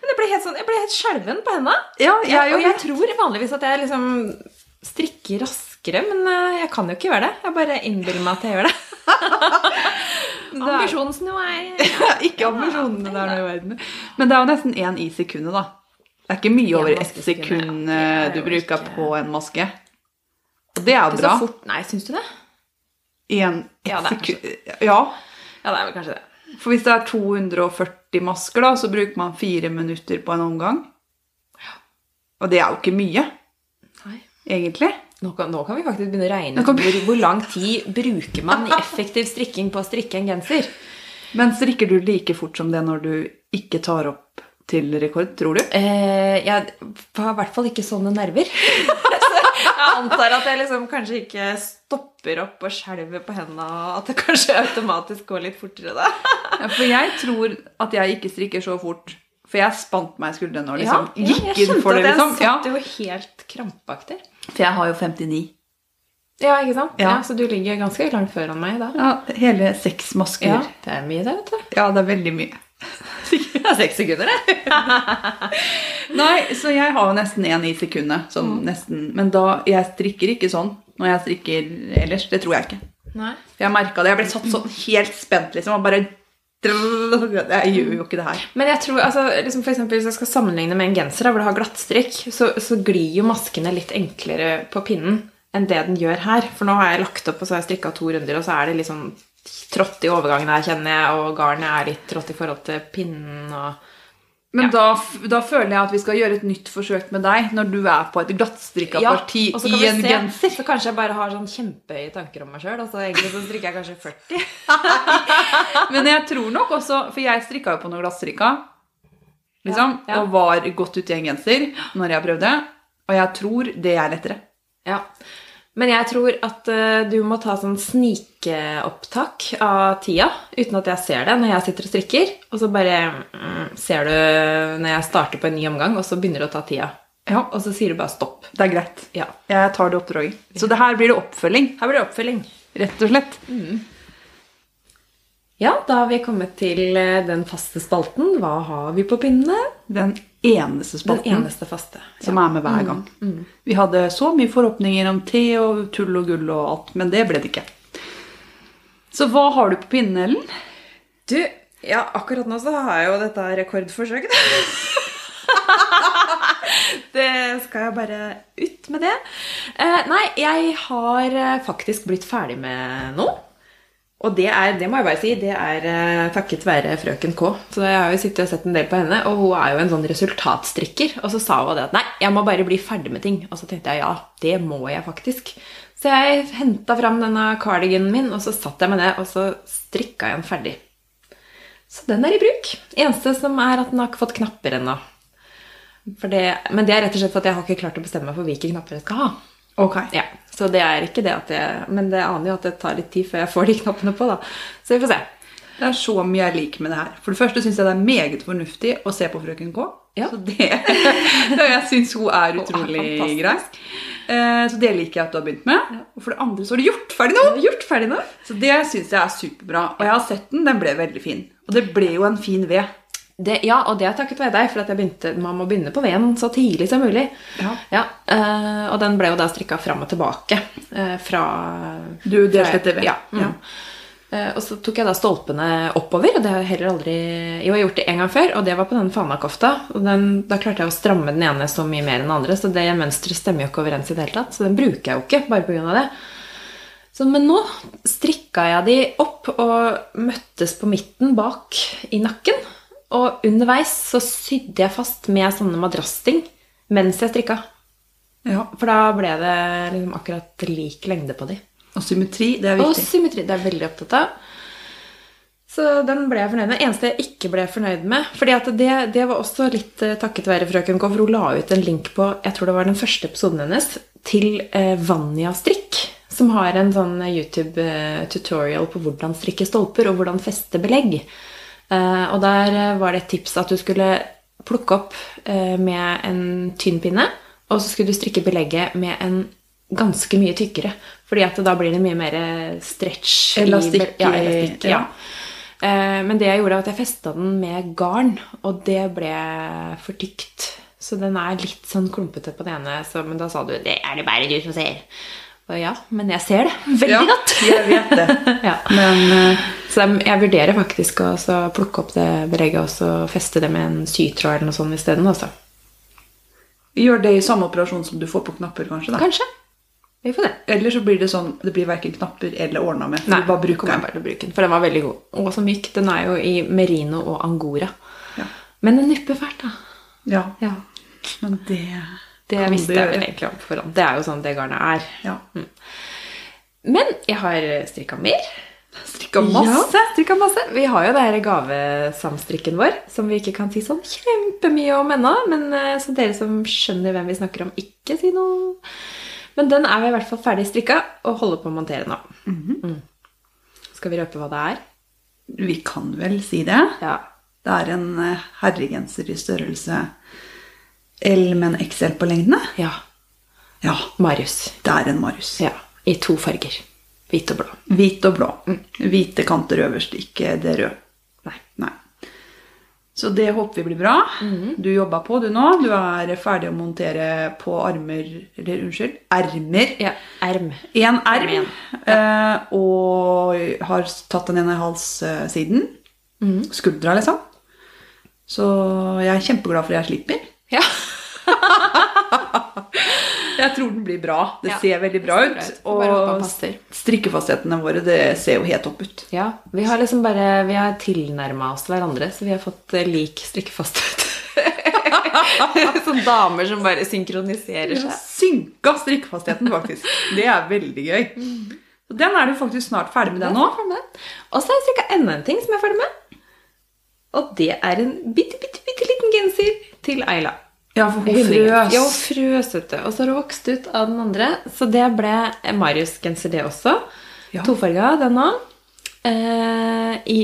Men jeg ble helt, sånn, jeg ble helt skjelven på henda. Ja, Jeg, jeg og jeg tror vanligvis at jeg liksom strikker raskere, men eh, jeg kan jo ikke gjøre det. Jeg bare innbiller meg at jeg gjør det. Ambisjonsnivået er ikke ambisjonene der i verden. Men det er jo nesten én i sekundet, da. Det er ikke mye over ett sekund ja. Eh, du bruker ikke- på en maske. Og det er bra. fort. Nei, syns du det? I en, Ja, det er sekund. Ja. Ja, det er vel kanskje det. For hvis det er 240 masker, da, så bruker man fire minutter på en omgang. Og det er jo ikke mye, Nei. egentlig. Nå kan, nå kan vi faktisk begynne å regne ut hvor, hvor lang tid bruker man i effektiv strikking på å strikke en genser. Men strikker du like fort som det når du ikke tar opp til rekord, tror du? Eh, jeg har i hvert fall ikke sånne nerver. Jeg antar at jeg liksom kanskje ikke stopper opp og skjelver på hendene, og at det kanskje automatisk går litt fortere da. Ja, for jeg tror at jeg ikke strikker så fort. For jeg spant meg i skuldrene og liksom ja, gikk inn for det. at jeg kjente at jeg satt jo helt krampaktig. For jeg har jo 59. Ja, ikke sant? Ja. Ja. så du ligger ganske langt foran meg da. Ja, hele seks masker. Ja. det er mye det, vet du. Ja, det er veldig mye. Det er seks sekunder, det. Nei, så jeg har jo nesten én i sekundet. Sånn nesten. Men da, jeg strikker ikke sånn når jeg strikker ellers. Det tror jeg ikke. Nei. Jeg merka det. Jeg ble satt sånn helt spent, liksom. Og bare Jeg gjør jo ikke det her. Men jeg tror, altså, liksom for eksempel, hvis jeg skal sammenligne med en genser da, hvor du har glattstrikk, så, så glir jo maskene litt enklere på pinnen enn det den gjør her. For nå har jeg lagt opp og så har jeg strikka to runder, og så er det liksom trått i overgangen her, kjenner jeg, og garnet er litt trått i forhold til pinnen. og... Men da, da føler jeg at vi skal gjøre et nytt forsøk med deg når du er på et glattstrikka parti i en se, genser. Så kanskje jeg bare har sånn kjempehøye tanker om meg sjøl, Altså, egentlig så strikker jeg kanskje 40. Men jeg tror nok også For jeg strikka jo på noe glattstrikka. Liksom, Ja, ja. Og var godt ute i en genser når jeg prøvde. Og jeg tror det er lettere. Ja. Men jeg tror at eh, du må ta sånn snikeopptak av tida uten at jeg ser det når jeg sitter og strikker. Og så bare mm, ser du når jeg starter på en ny omgang, og så begynner du å ta tida. Ja, Og så sier du bare stopp. Det er greit. Ja. Jeg tar det oppdraget. Så det her blir det oppfølging, Her blir det oppfølging. rett og slett. Ja, da har vi kommet til eh, den faste spalten. Hva har vi på pinnene? Den eneste spalten. Den eneste faste. som er med hver gang. Vi hadde så mye forhåpninger om te og tull og gull og alt, men det ble det ikke. Så hva har du på pinnen, Ellen? Du, ja, akkurat nå så har jeg jo dette rekordforsøket. det skal jeg bare ut med det. Eh, nei, jeg har eh, faktisk blitt ferdig med noe. Og det er, det må jeg bare si, det er uh, takket være frøken K. Så jeg har jo sittet og sett en del på henne, og hun er jo en sånn resultatstrikker. Og så sa hun det at nei, jeg må bare bli ferdig med ting. Og så tenkte jeg ja, det må jeg faktisk. Så jeg henta fram denne cardiganen min, og så satt jeg med det, og så strikka jeg den ferdig. Så den er i bruk. Eneste som er at den har ikke fått knapper ennå. Men det er rett og slett for at jeg har ikke klart å bestemme meg for hvilke knapper jeg skal ha. Ok. Ja, Så det er ikke det at jeg Men det aner jo at det tar litt tid før jeg får de knappene på, da. Så vi får se. Det er så mye jeg liker med det her. For det første syns jeg det er meget fornuftig å se på Frøken K. Ja. Så det, jeg syns hun er Hun er utrolig grei. Eh, Så det liker jeg at du har begynt med. Og for det andre så har du gjort ferdig nå! Gjort ferdig nå. Så det syns jeg er superbra. Og jeg har sett den, den ble veldig fin. Og det ble jo en fin ved. Det, ja, og det er takket være deg, for at jeg begynte, man må begynne på veden så tidlig som mulig. Ja. eh, og den ble jo da strikka fram og tilbake øh, fra Du delte etter ved. Ja. Mm. Eh, og så tok jeg da stolpene oppover, og det har jeg heller aldri Jo, jeg har gjort det en gang før, og det var på den fanakofta. Og den, da klarte jeg å stramme den ene så mye mer enn den andre, så det mønsteret stemmer jo ikke overens i det hele tatt. Så den bruker jeg jo ikke, bare pga. det. Så, men nå strikka jeg de opp og møttes på midten bak i nakken. Og underveis så sydde jeg fast med sånne madrassting mens jeg strikka. Ja. For da ble det liksom akkurat lik lengde på de. Og symmetri, det er viktig. Og symmetri, det er veldig opptatt av. Så den ble jeg fornøyd med. Eneste jeg ikke ble fornøyd med fordi at det, det var også litt eh, takket være frøken K, for hun la ut en link på jeg tror det var den første episoden hennes, til eh, Vanja Strikk. Som har en sånn YouTube-tutorial på hvordan strikke stolper og hvordan feste belegg. Eh, og der eh, var det et tips at du skulle plukke opp eh, med en tynn pinne, og så skulle du strikke belegget med en ganske mye tykkere. Fordi at da blir det mye mer stretch. Elastikk Ja, elastikk, ja. ja. Eh, Men det jeg gjorde, var at jeg festa den med garn, og det ble for tykt. Så den er litt sånn klumpete på det ene, så, men da sa du 'det er det bare du som ser'. Ja, men jeg ser det veldig Ja, godt. jeg vet det. Ja. Men eh, Så jeg, vurderer faktisk å så plukke opp det belegget og så feste det med en sytråd eller noe sånt isteden. Altså. gjør det i samme operasjon som du får på knapper, kanskje. da. Kanskje. Vi får det. Eller så blir det sånn det blir verken knapper eller ordna med. Nei, du bare bruker den. bare bruke den, for den var veldig god. Og så myk. Den er jo i merino og angora. Ja. Men den nupper fælt, da. ja. Ja. Men det Det visste jeg vel egentlig om på forhånd. Det er jo sånn det garnet er. Ja. Men jeg har strikka mer. Strikka masse. Ja, masse. Vi har jo det her gavesamstrikken vår, som vi ikke kan si sånn kjempemye om ennå. Men eh, så dere som skjønner hvem vi snakker om, ikke si noe. Men den er vi i hvert fall ferdig strikka og holder på å montere nå. Mm. Skal vi røpe hva det er? Vi kan vel si det. Ja. Det er en eh, herregenser i størrelse L med en XL på lengdene. ja. Ja, Marius. det er en Marius. Ja. I to farger. Hvit og blå. Hvit og blå. Hvite kanter øverst, ikke det røde. Nei. Nei. Så det håper vi blir bra. Du jobba på, du nå. Du er ferdig å montere på armer Eller unnskyld, ermer. Ja. Erm. Én erm. Erm igjen. eh, og har tatt den ene i Mm. Skuldra, liksom. Så jeg er kjempeglad for at jeg slipper. Ja. Jeg tror den blir bra. Det Ja, ser veldig bra ut. Og strikkefasthetene våre, det ser jo helt topp ut. Ja, vi har liksom bare Vi har tilnærma oss hverandre, så vi har fått eh, lik strikkefasthet. Sånne damer som bare synkroniserer seg. synka strikkefastheten, faktisk. Det er veldig gøy. Så den er du faktisk snart ferdig med, den nå. Og så har jeg strikka enda en ting som jeg er ferdig med. Og det er en bitte, bitte, bitte liten genser til Ayla. Ja, for hun frøs. Ja, hun frøs, vet du. Og så har hun vokst ut av den andre. Så det ble Marius-genser, det også. Ja. Tofarga, den òg. Eh, I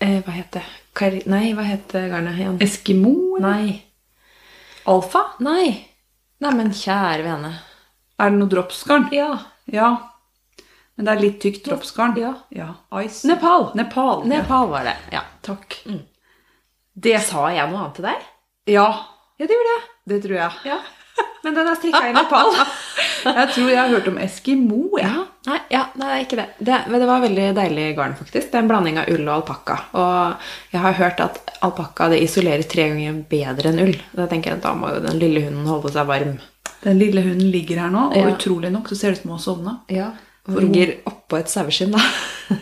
eh, Hva heter det? Nei, hva heter garnet igjen? Eskimo? Nei. Alfa? Nei. Nei, men kjære vene. Er det noe dropsgarn? Ja. Ja. Men det er litt tykt dropsgarn? Ja. ja. Ice. Nepal. Nepal. Nepal var det. Ja. Takk. Det sa jeg noe annet til deg? Ja, Ja, det gjorde jeg. det tror jeg. Ja. Men den er strikka i Nepal. Jeg tror jeg har hørt om Eskimo. Ja. Ja, nei, ja, nei, ikke det. det. Men det var veldig deilig garn, faktisk. Det er en blanding av ull og alpakka. Og jeg har hørt at alpakka isolerer tre ganger bedre enn ull. Da tenker jeg at da må jo den lille hunden holde seg varm. Den lille hunden ligger her nå, og Ja. utrolig nok så ser det ut som hun har sovna. Ja, Hun ligger oppå et saueskinn, da.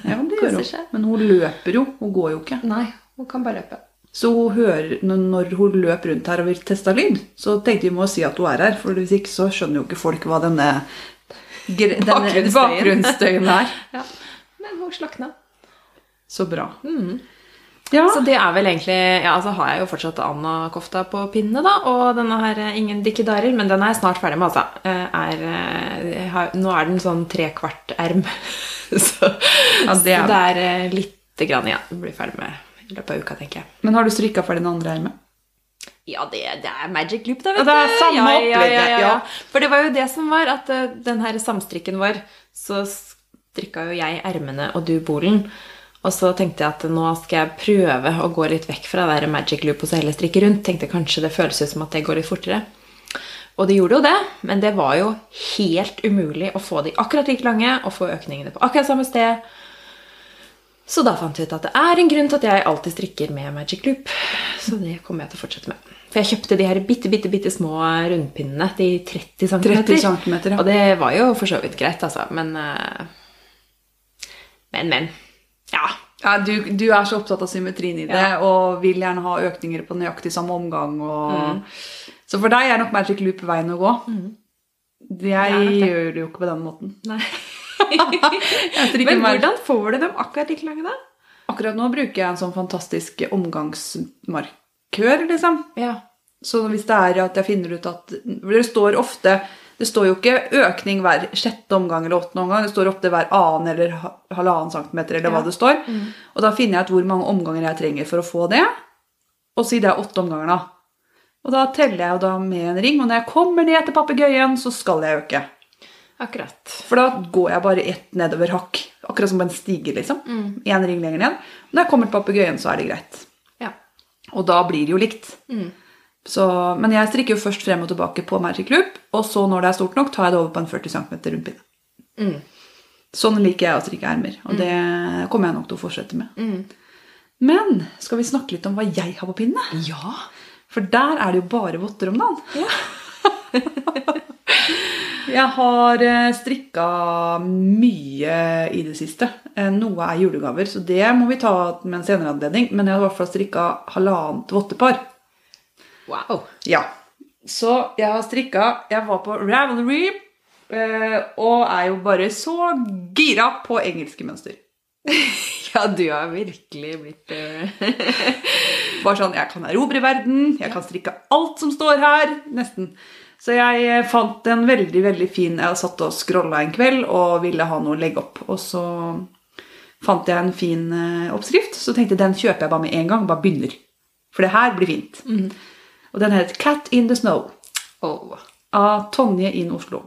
Ja, det gjør hun. Men hun løper jo. Hun går jo ikke. Nei, hun kan bare løpe. Så hører, når hun løper rundt her og vil teste lyd, så tenkte vi må si at hun er her. For hvis ikke så skjønner jo ikke folk hva denne, denne Bakgrunnsstøyen. er. Ja. Men hun slakna. Så bra. Mm. Ja, Så det er vel egentlig Ja, så har jeg jo fortsatt Anna-kofta på pinne, da. Og denne her eh, Ingen dikkedarer, men den er jeg snart ferdig med, altså. Eh, Er, eh, har, nå er den sånn tre kvart erm. så, Ja, det er- så det er lite grann igjen. Ja, blir ferdig med i løpet av uka, tenker jeg. Men har du strikka for den andre ermet? Ja, det, det er Magic Loop, da, vet du. det er samme ja, opplegget, ja, ja. For det var jo det som var, at eh, den her samstrikken vår, så strikka jo jeg ermene og du bolen. Og så tenkte jeg at nå skal jeg prøve å gå litt vekk fra det Magic Loop og så heller strikke rundt. Tenkte kanskje det føles ut som at det går litt fortere. Og det gjorde jo det, men det var jo helt umulig å få de akkurat like lange og få økningene på akkurat samme sted. Så da fant vi ut at det er en grunn til at jeg alltid strikker med Magic Loop. Så det kommer jeg til å fortsette med. For jeg kjøpte de her bitte, bitte, bitte små rundpinnene. De 30 cm. 30 centimeter, ja. Og det var jo for så vidt greit, altså. Men eh, Men, men. Ja. Ja, du, du er så opptatt av symmetrien i det, og vil gjerne ha økninger på nøyaktig samme omgang. Og Så for deg er nok Magic Loop veien å gå. Jeg Det er det. gjør det jo ikke på den måten. Nei. Men hvordan får du dem akkurat like lange, da? Akkurat nå bruker jeg en sånn fantastisk omgangsmarkør, liksom. Ja. Så hvis det er at jeg finner ut at Det står ofte Det står jo ikke økning hver sjette omgang eller åttende omgang. Det står ofte hver annen eller halvannen centimeter eller hva det står. Og da finner jeg ut hvor mange omganger jeg trenger for å få det. Og si det er åtte omganger, da. Og da teller jeg jo da med en ring, og når jeg kommer ned til papegøyen, så skal jeg øke. Akkurat. For da går jeg bare ett nedover hakk. Akkurat som på en stige, liksom. Én ring lenger ned. Når jeg kommer til papegøyen, så er det greit. Ja. Og da blir det jo likt. Mm. Så, men jeg strikker jo først frem og tilbake på Magic Loop, og så når det er stort nok, tar jeg det over på en 40 cm rundpinne. Mm. Sånn liker jeg å strikke ermer, og det kommer jeg nok til å fortsette med. Mm. Men skal vi snakke litt om hva jeg har på pinne? Ja. For der er det jo bare votter om dagen. Ja. jeg har eh, strikka mye i det siste. Eh, Noe er julegaver, så det må vi ta med en senere anledning. Men jeg har i hvert fall strikka halvannet vottepar. Wow. Ja. Så jeg har strikka Jeg var på Ravelry eh, og er jo bare så gira på engelske mønster. Ja, du har virkelig blitt Bare sånn Jeg kan erobre verden, jeg kan strikke alt som står her. Nesten. Så jeg eh, fant en veldig, veldig fin Jeg satt og scrolla en kveld og ville ha noe å legge opp. Og så fant jeg en fin eh, oppskrift, så tenkte jeg den kjøper jeg bare med en gang. Bare begynner. For det her blir fint. Og den het Cat in the Snow oh. av Tonje in Oslo.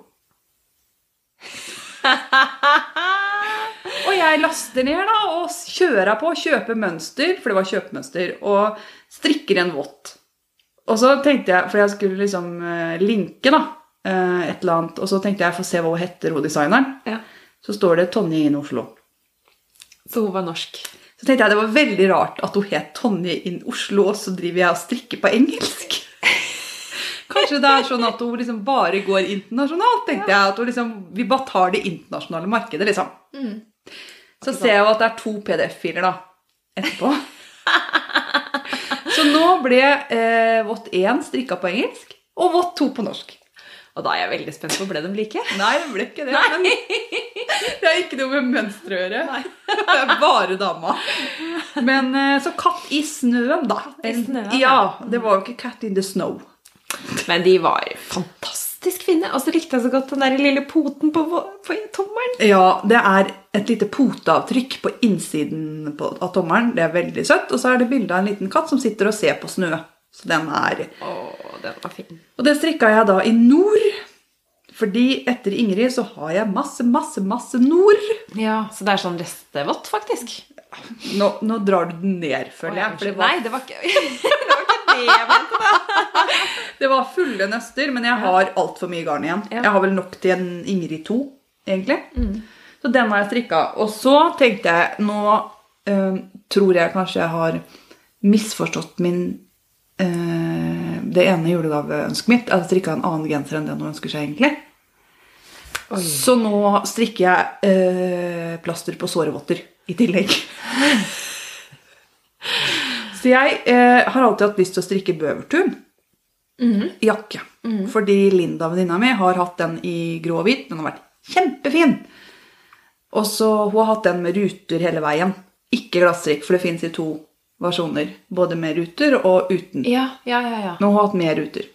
Og jeg laster ned da, og kjører på, kjøper mønster, for det var kjøpemønster, og strikker en vått. Og så tenkte jeg, for jeg skulle liksom eh, linke da, eh, et eller annet, og så tenkte jeg, få se hva hun heter, hun designeren. Ja. Så står det Tonje in Oslo. Så hun var norsk. Så tenkte jeg det var veldig rart at hun het Tonje in Oslo, og så driver jeg og strikker på engelsk. Kanskje det er sånn at hun liksom bare går internasjonalt, tenkte jeg. At liksom, vi bare tar det internasjonale markedet, liksom. Så ser jeg jo at det er to PDF-filer da, etterpå. Så nå ble eh, Vått 1 strikka på engelsk, og Vått 2 på norsk. Og da er jeg veldig spent på ble de like. Nei, det ble ikke det. Men det har ikke noe med mønsteret å gjøre. Det er bare dama. Men eh, så katt i snøen, da. i snøen, ja, det var jo ikke cat in the snow. Men de var fantastisk fine. Og så likte jeg så godt den der lille poten på, på tommelen. Ja, det er et lite poteavtrykk på innsiden på, av tommelen. Det er veldig søtt. Og så er det bilde av en liten katt som sitter og ser på snø. Så den er Å, den var fin. Og det strikka jeg da i nord. Fordi etter Ingrid så har jeg masse, masse, masse nord. Ja, Så det er sånn restevått, faktisk. Nå, nå drar du den ned, føler jeg. For det var Nei, det var ikke det. Var ikke det jeg mente. Det var fulle nøster, men jeg har altfor mye garn igjen. Jeg har vel nok til en Ingrid 2, egentlig. Så den har jeg strikka. Og så tenkte jeg Nå øh, tror jeg kanskje jeg har misforstått min øh, Det ene julegaveønsket mitt. Jeg har strikka en annen genser enn den hun ønsker seg, egentlig. Så nå strikker jeg øh, plaster på sårevotter i tillegg. Så jeg eh, har alltid hatt lyst til å strikke bøvertun jakke. Fordi Linda, venninna mi, har hatt den i grå og hvit. Den har vært kjempefin. Og så Hun har hatt den med ruter hele veien. Ikke glasstrikk, for det fins i to versjoner. Både med ruter og uten. Ja, ja, ja. ja. Hun har hatt mer ruter.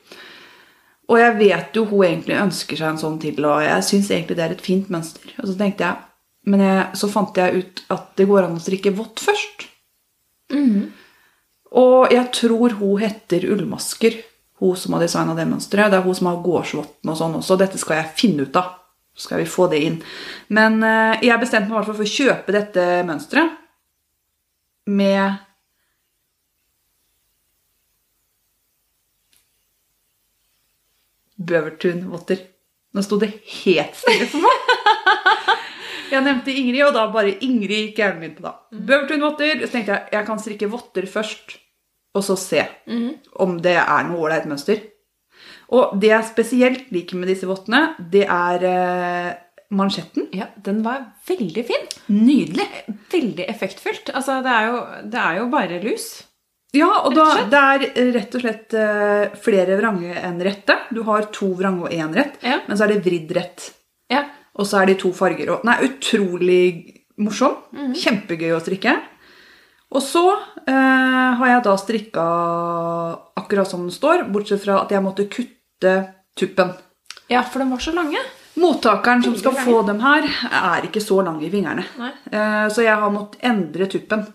Og jeg vet jo hun egentlig ønsker seg en sånn til, og jeg syns egentlig det er et fint mønster. Og så tenkte jeg, Men jeg, så fant jeg ut at det går an å strikke vått først. Og jeg tror hun heter Ullmasker, hun som har designa det mønsteret. Det er hun som har gårdsvotten og sånn også. Dette skal jeg finne ut av. Så skal vi få det inn. Men eh, jeg bestemte meg i hvert fall for å kjøpe dette mønsteret med Bøvertun-votter. Nå sto det helt stille for meg. Jeg nevnte Ingrid, og da bare Ingrid gikk hjernen min på da. Bøvertun-votter. Så tenkte jeg jeg kan strikke votter først, og så se om det er noe ålreit mønster. Og det jeg spesielt liker med disse vottene, det er eh, mansjetten. ja, den var veldig fin. Nydelig. Veldig effektfullt. Altså, det er jo, det er jo bare lus. Ja, og da, det er rett og slett eh, flere vrange enn rette. Du har to vrange og én rett, Ja. men så er det vridd rett. Ja. Og så er de to farger. Og, nei, utrolig morsom. Mhm. Kjempegøy å strikke. Og så eh, har jeg da strikka akkurat som den står, bortsett fra at jeg måtte kutte tuppen. ja, for de var så lange. Mottakeren som skal få dem her, er ikke så lang i fingrene. Eh, Så jeg har måttet endre tuppen.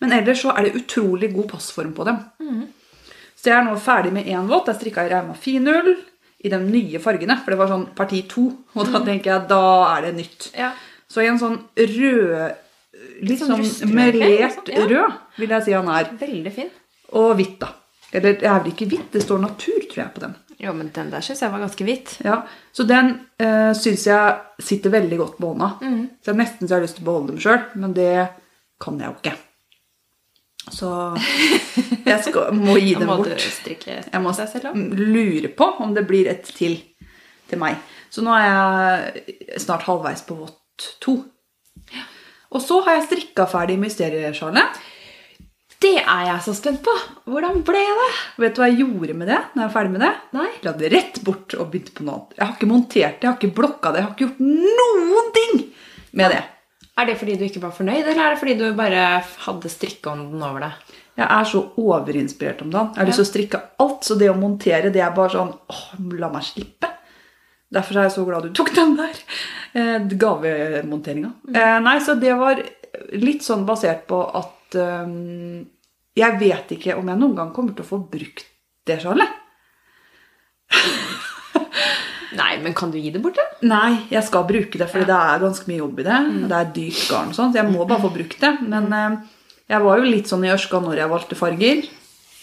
Men ellers så er det utrolig god passform på dem. Mm. Så jeg er nå ferdig med én våt. Jeg strikka i Rauma finull i de nye fargene. For det var sånn parti to. Og da tenker jeg da er det nytt. Ja. Så i en sånn rød Litt Sånn sånn melert liksom. Ja. rød, vil jeg si han er. Veldig fin. Og hvitt, da. Eller det er vel ikke hvitt, det står natur, tror jeg, på den. Jo, men den der syns jeg var ganske hvit. Ja, Så den uh, syns jeg sitter veldig godt på hånda. Mm. Så jeg nesten så jeg har lyst til å beholde dem sjøl, men det kan jeg jo ikke. Så jeg skal, må gi dem bort. Jeg må lure på om det blir et til til meg. Så nå er jeg snart halvveis på vått to. Og så har jeg strikka ferdig mysteriesjalet. Det er jeg så spent på. Hvordan ble det? Vet du hva jeg gjorde med det? når jeg er ferdig med det? Nei. La det rett bort og begynte på noe annet. Jeg har ikke montert det, jeg har ikke blokka det, jeg har ikke gjort noen ting med det. Er det fordi du ikke var fornøyd, eller er det fordi du bare hadde strikkeånden over det? Jeg er så overinspirert om dagen. Jeg har lyst til å strikke alt, så det å montere det er bare sånn åh, La meg slippe. Derfor er jeg så glad du tok den der. Eh, gavemonteringa. Eh, nei, så det var litt sånn basert på at eh, Jeg vet ikke om jeg noen gang kommer til å få brukt det sjalet. Nei, men kan du gi det bort, da? Nei, jeg skal bruke det, for det er ganske mye jobb i det. Det er dyrt garn, og sånn, så jeg må bare få brukt det. Men jeg var jo litt sånn i ørska når jeg valgte farger.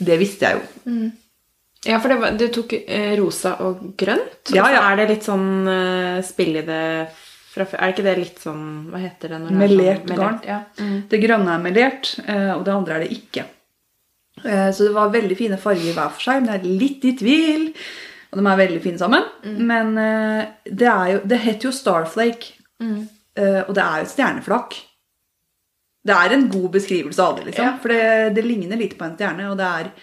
Det visste jeg jo. Ja, for det var, du tok eh, rosa og grønt. Ja, ja. er det litt sånn eh, spill i det fra før. Er ikke det litt sånn Hva heter det? Når det er Melert sånn, garn. Ja. Mm. Det grønne er melert, eh, og det andre er det ikke. Eh, Så det var veldig fine farger hver for seg, men jeg er litt i tvil. Og de er veldig fine sammen. Men eh, det, er jo, det heter jo Starflake, Mm. eh, og det er jo et stjerneflak. Det er en god beskrivelse av det, liksom. Ja. For det, det ligner litt på en stjerne. og det er...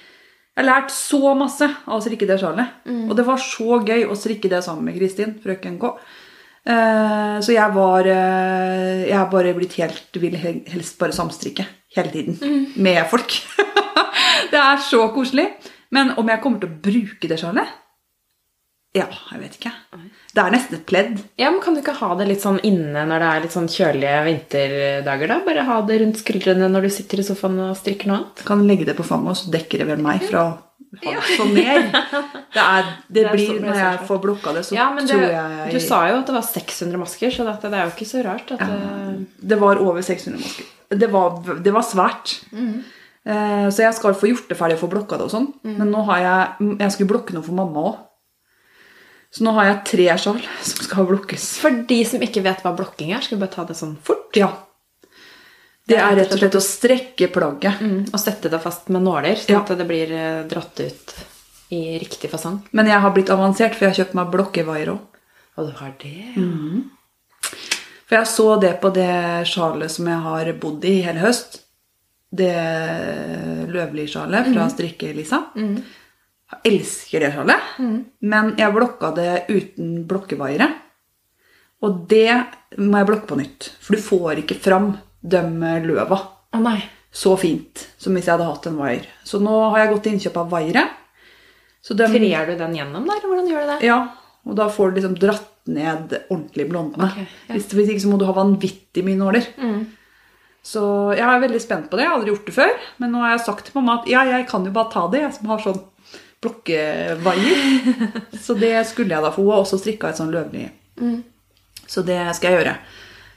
Jeg har lært så masse av å strikke det sjalet. Og det var så gøy å strikke det sammen med Kristin, frøken K. Uh, Så jeg var uh, Jeg har bare blitt helt Vil helst bare samstrikke hele tiden. Med folk. det er så koselig. Men om jeg kommer til å bruke det sjalet? Ja, jeg vet ikke. Det er nesten et pledd. ja, men kan du ikke ha det litt sånn inne når det er litt sånn kjølige vinterdager, da? Bare ha det rundt skuldrene når du sitter i sofaen og strikker noe annet? Kan legge det på fanget, og så dekker det vel meg fra hals og ned. Det, er, det Det blir, når jeg får blokka det, så Ja, men det, tror jeg Du sa jo at det var 600 masker, så det, det er jo ikke så rart at ja, Det var over 600 masker. Det var, det var svært. Mm. så jeg skal få gjort det ferdig og få blokka det og sånn. Men nå har jeg Jeg skulle blokke noe for mamma òg. Så nå har jeg tre sjal som skal blokkes. For de som ikke vet hva blokking er, skal vi bare ta det sånn fort. Ja. Det er rett og slett å strekke plagget. Mm, og sette det fast med nåler, sånn Ja. det blir eh, dratt ut i riktig fasong. Men jeg har blitt avansert, for jeg har kjøpt meg blokkevaier òg. Og du har det, ja. Mm. For jeg så det på det sjalet som jeg har bodd i hele høst. Det Løvli-sjalet fra Strikke-Lisa. Jeg elsker det sjalet. Men jeg blokka det uten blokkevaiere. Og det må jeg blokke på nytt. For du får ikke fram de løva oh, så fint som hvis jeg hadde hatt en vaier. Så nå har jeg gått til innkjøp av. Så de- Trer du den gjennom, der? Hvordan gjør du det? ja, og da får du liksom dratt ned ordentlig blondene. Okay, ja. hvis, hvis ikke så må du ha vanvittig mye nåler. Så jeg er veldig spent på det. Jeg har aldri gjort det før. Men nå har jeg sagt til mamma at ja, jeg kan jo bare ta det, jeg som har sånn blokkevaier. så det skulle jeg da få. Hun har også strikka et sånn løvlig. Så det skal jeg gjøre.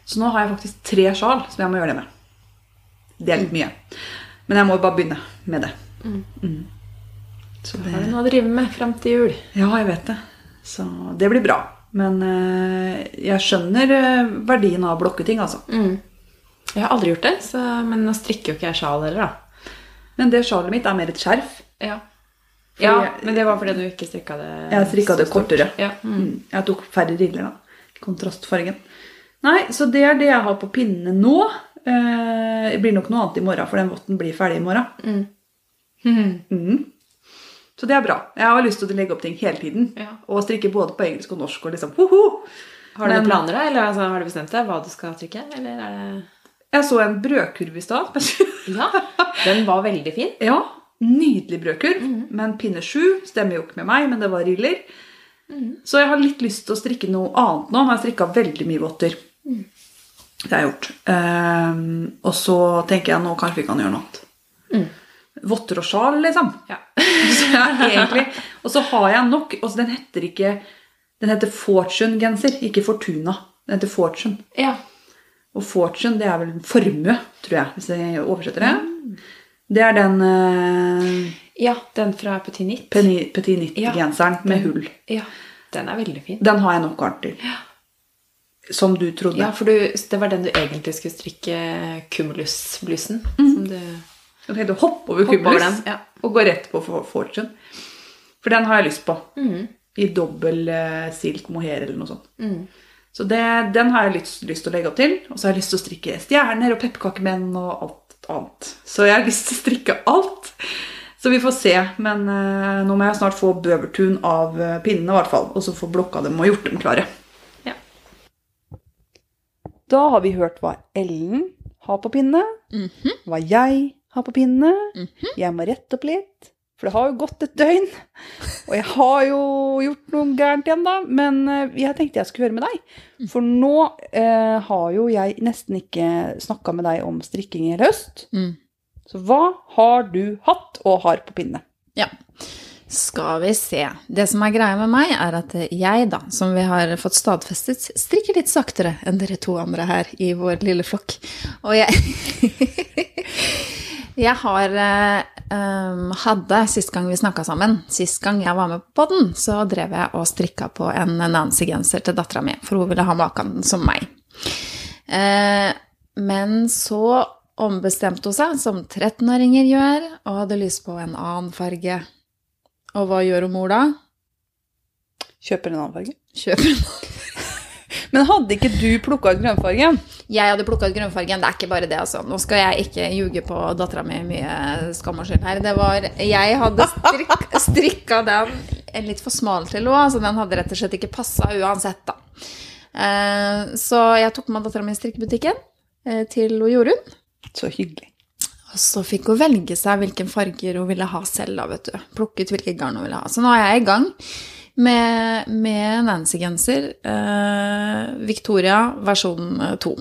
Så nå har jeg faktisk tre sjal som jeg må gjøre det med. Det er litt mye. Men jeg må bare begynne med det. Mm. Så det Har du noe å drive med fram til jul? ja, jeg vet det. Så det blir bra. Men eh, jeg skjønner eh, verdien av å blokke ting, altså. Jeg har aldri gjort det, så, men nå strikker jo ikke jeg sjal heller, da. Men det sjalet mitt er mer et skjerf. Ja. Fordi ja, men det var fordi du ikke strikka det Jeg strikka det kortere. Ja. Mm. Jeg tok færre riller, da. Kontrastfargen. Nei, så det er det jeg har på pinnene nå. Eh, Det blir nok noe annet i morgen, for den votten blir ferdig i morgen. Mhm. Så det er bra. Jeg har lyst til å legge opp ting hele tiden. Ja. Og strikke både på engelsk og norsk og liksom hoho! Har du Men- noen planer, da? Eller altså, har du bestemt deg hva du skal trykke? Eller er det Jeg så en brødkurv i stad. Ja, den var veldig fin. ja, nydelig brødkurv. Men pinne sju stemmer jo ikke med meg, men det var riller. Så jeg har litt lyst til å strikke noe annet nå. Jeg har strikka veldig mye votter. Det har jeg gjort. Um, og så tenker jeg nå kanskje vi kan gjøre noe annet. Votter og sjal, liksom. Ja. Så egentlig, og så har jeg nok og Den heter ikke Den heter Fortune-genser, ikke Fortuna. Den heter Fortune. ja. Og Fortune, det er vel formue, tror jeg, hvis jeg oversetter det. Det er den uh, Ja, den fra Petit Nitt. Petit Nitt-genseren med hull. Ja, den er veldig fin. Den har jeg nok garn til. Som du trodde. Ja, for du, det var den du egentlig skulle strikke Cumulus-blusen. Som du Jeg tenkte å hoppe over over Cumulus den, ja. og gå rett på For- Fortune. For den har jeg lyst på. Mm. I dobbel uh, silk mohair eller noe sånt. Mm. Så det, den har jeg lyst, lyst til å legge opp til. Og så har jeg lyst til å strikke stjerner og pepperkakemenn og alt annet. Så jeg har lyst til å strikke alt. Så vi får se. Men eh, nå må jeg snart få bøvertun av eh, pinnene, i hvert fall. Og så få blokka dem og gjort dem klare. Ja. Da har vi hørt hva Ellen har på pinne, hva jeg har på pinne. Jeg må rette opp litt, for det har jo gått et døgn. Og jeg har jo gjort noe gærent igjen, da. Men eh, jeg tenkte jeg skulle høre med deg. For nå eh, har jo jeg nesten ikke snakka med deg om strikking i hele høst. Mm. Så hva har du hatt og har på pinne? Ja. Skal vi se. Det som er greia med meg, er at jeg, da, som vi har fått stadfestet, strikker litt saktere enn dere to andre her i vår lille flokk. Og jeg Jeg har um, hadde, sist gang vi snakka sammen, sist gang jeg var med på den, så drev jeg og strikka på en Nancy-genser til dattera mi, for hun ville ha maken som meg. Eh, men så ombestemte hun seg, som 13-åringer gjør, og hadde lyst på en annen farge. Og hva gjør hun mor da? Kjøper en annen farge. Kjøper en Men hadde ikke du plukka ut grønnfargen? Jeg hadde plukka ut grønnfargen. Det er ikke bare det, altså. Nå skal jeg ikke ljuge på dattera mi mye skam og skyld her. Det var Jeg hadde strik, strikka den litt for smal til henne, så den hadde rett og slett ikke passa uansett, da. Eh, Så jeg tok med dattera mi i strikkebutikken eh, til Jorunn. Så hyggelig. Og så fikk hun velge seg hvilken farger hun ville ha selv, da, vet du. Plukke ut hvilke garn hun ville ha. Så nå er jeg i gang med, med Nancy-genser. Eh, Victoria versjon 2.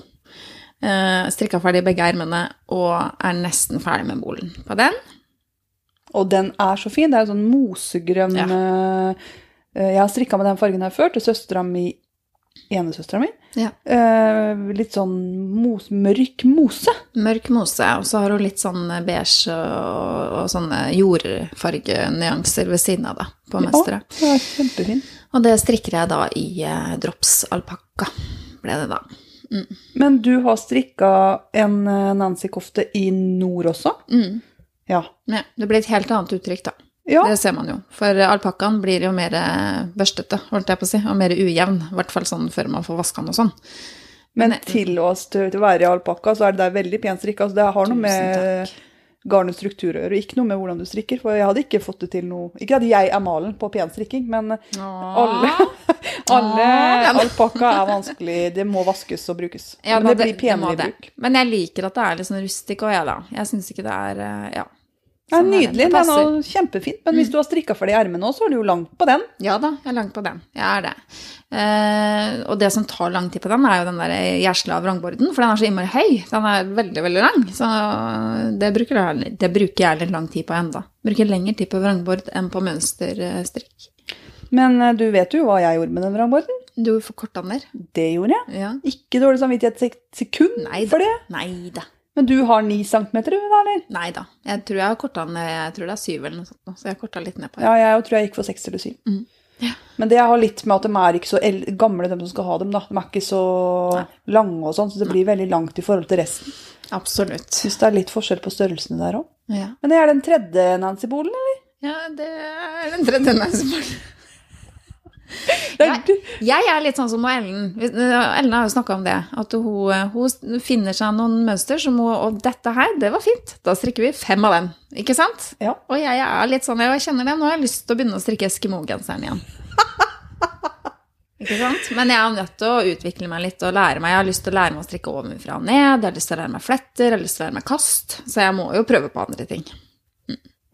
Eh, strikka ferdig begge ermene og er nesten ferdig med bolen på den. Og den er så fin. Det er jo sånn mosegrønn Ja. eh, Jeg har strikka med den fargen her før til søstera mi, enesøstera mi. Ja. Eh, litt sånn mos, mørk mose. Mørk mose, og så har hun litt sånn beige og, og sånne jordfargenyanser ved siden av, det på mesteret. Ja, det kjempefin. Og det strikker jeg da i eh, drops alpakka, ble det da. Men du har strikka en eh, Nancy-kofte i nord også? Mm. Ja. Ja, det blir et helt annet uttrykk, da. Ja. Det ser man jo. For alpakkaen blir jo mer eh, børstete, holdt jeg på å si, og mer ujevn. I hvert fall sånn før man får vaska den og sånn. Men til å, til å være i alpakka, så er det der veldig pent strikka. Altså, det har noe med garnets struktur å gjøre, ikke noe med hvordan du strikker. For jeg hadde ikke fått det til noe Ikke at jeg er malen på penstrikking, men alle, alle alpakka er vanskelig. Det må vaskes og brukes. Ja, men det, det blir penere i bruk. Men jeg liker at det er litt sånn rustikk òg, jeg, da. Jeg syns ikke det er eh, Ja. Ja, Sånn er nydelig. Det Den. Mm. er kjempefint. Men hvis du har strikka ferdig ermet nå, så er du jo langt på den. Ja da, jeg er langt på den. Jeg er det. Eh, og det som tar lang tid på den, er jo den der gjersla vrangborden, for den er så innmari høy. Den er veldig, veldig lang. Så det bruker jeg, det bruker jeg litt lang tid på enda. Bruker lengre tid på vrangbord enn på mønsterstrikk. Men eh, du vet jo hva jeg gjorde med den vrangborden. Du forkorta den der. Det gjorde jeg. Ja. Ikke dårlig samvittighet et sek- sekund Nei da. for det. Nei da. Men du har ni centimeter, du, da, eller? Nei da. Jeg tror jeg har korta ned Jeg tror det er syv eller noe sånt, så jeg korta litt ned på det. Ja, jeg tror jeg gikk for seks eller syv. Mm. Ja. Men det har litt med at de er ikke så gamle, de som skal ha dem. da. De er ikke så lange og sånn, så det blir veldig langt i forhold til resten. Absolutt. Syns det er litt forskjell på størrelsene der òg. Ja. Men det er den tredje Nancy-bolen, eller? ja, det er den tredje nesebolen. Jeg, jeg er litt sånn som Ellen. Ellen har jo snakka om det. At hun, hun finner seg noen mønster som hun Og dette her, det var fint. Da strikker vi fem av dem. Ikke sant? Ja. Og jeg er litt sånn, jeg kjenner det. Nå har jeg lyst til å begynne å strikke Eskimo-genseren igjen. Ikke sant? Men jeg er nødt til å utvikle meg litt og lære meg. Jeg har lyst til å lære meg å strikke ovenfra og ned. Jeg har lyst til å lære meg fletter, jeg har lyst til å lære meg kast. Så jeg må jo prøve på andre ting.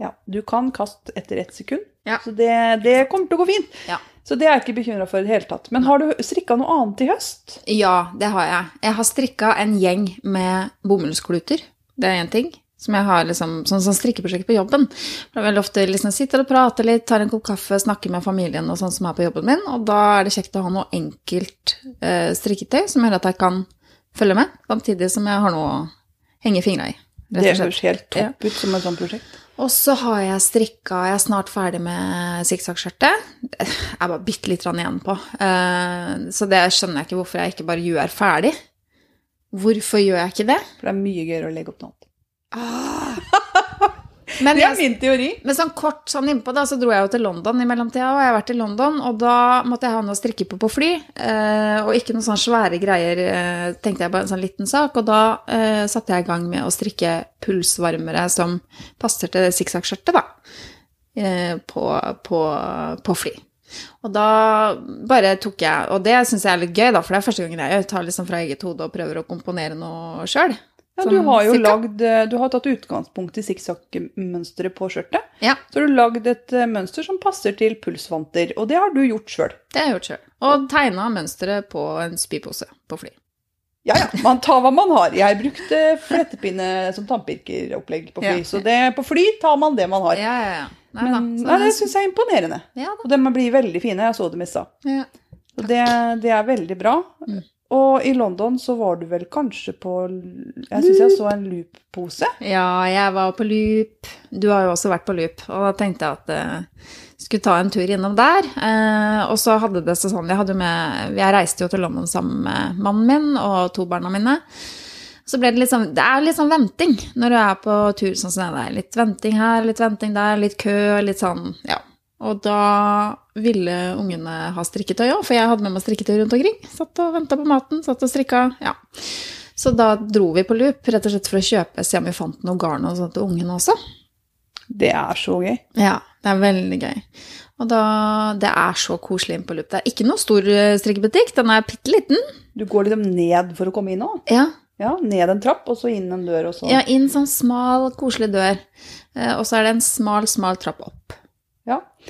Ja, du kan kaste etter ett sekund, Ja. så det, det kommer til å gå fint. Ja. Så det er jeg ikke bekymra for i det hele tatt. Men har du strikka noe annet i høst? Ja, det har jeg. Jeg har strikka en gjeng med bomullskluter. Det er én ting. Som jeg har liksom, sånn sånn strikkeprosjekt på jobben. Da er veldig ofte liksom sitter og prater litt, tar en kopp kaffe, snakker med familien og sånn som er på jobben min. Og da er det kjekt å ha noe enkelt eh, strikketøy som gjør at jeg kan følge med, samtidig som jeg har noe å henge fingra i. Det høres helt topp ut som et sånt prosjekt. Og så har jeg strikka Jeg er snart ferdig med sikksakkskjørtet. Jeg er bare bitte litt igjen på. Eh, Så det skjønner jeg ikke hvorfor jeg ikke bare gjør ferdig. Hvorfor gjør jeg ikke det? For det er mye gøyere å legge opp noe annet. Men, Det er min teori. men sånn kort sånn innpå, da, så dro jeg jo til London i mellomtida, og jeg har vært i London, og da måtte jeg ha noe å strikke på på fly, eh, og ikke noen sånne svære greier, eh, tenkte jeg bare en sånn liten sak, og da eh, satte jeg i gang med å strikke pulsvarmere som passer til sikksakkskjørtet, da, eh, på, på, på fly. Og da bare tok jeg Og det syns jeg er litt gøy, da, for det er første gangen jeg tar liksom fra eget hode og prøver å komponere noe sjøl. Ja, du har jo lagd eh, Du har tatt utgangspunkt i sikksakkmønsteret på skjørtet. Ja, Så har du lagd et eh, mønster som passer til pulsvanter, og det har du gjort sjøl. det har jeg gjort sjøl. Og tegna mønsteret på en spypose på fly. Ja ja, man tar hva man har. Jeg brukte flettepinne som tannpirkeropplegg på fly, Ja. så det, på fly tar man det man har. Ja, ja, ja. Nei, Men nei, det syns jeg er imponerende. Ja Og de blir veldig fine. Jeg så dem i stad. Ja. Det, det er veldig bra. Mm. Og i London så var du vel kanskje på Jeg syns jeg så en loop-pose. ja, jeg var på loop. Du har jo også vært på loop, og da tenkte jeg at jeg skulle ta en tur innom der. Eh, og så hadde det seg sånn Jeg, med, jeg reiste jo til London sammen med mannen min og to barna mine. Så ble det litt sånn Det er litt sånn venting når du er på tur sånn som det er. Litt venting her, litt venting der, litt kø, litt sånn Ja. Og da ville ungene ha strikketøy òg, for jeg hadde med meg strikketøy rundt omkring. Satt og venta på maten, satt og strikka. Ja. Så da dro vi på loop, rett og slett for å kjøpe, se om vi fant noe garn og sånt til ungene også. Det er så gøy. Ja, det er veldig gøy. Og da, det er så koselig inn på loop. Det er ikke noe stor eh, strikkebutikk, den er bitte liten. Du går liksom ned for å komme inn òg. Ja, Ja, ned en trapp, og så inn en dør, og så ja, inn sånn smal, koselig dør. Eh, Og så er det en smal, smal trapp opp.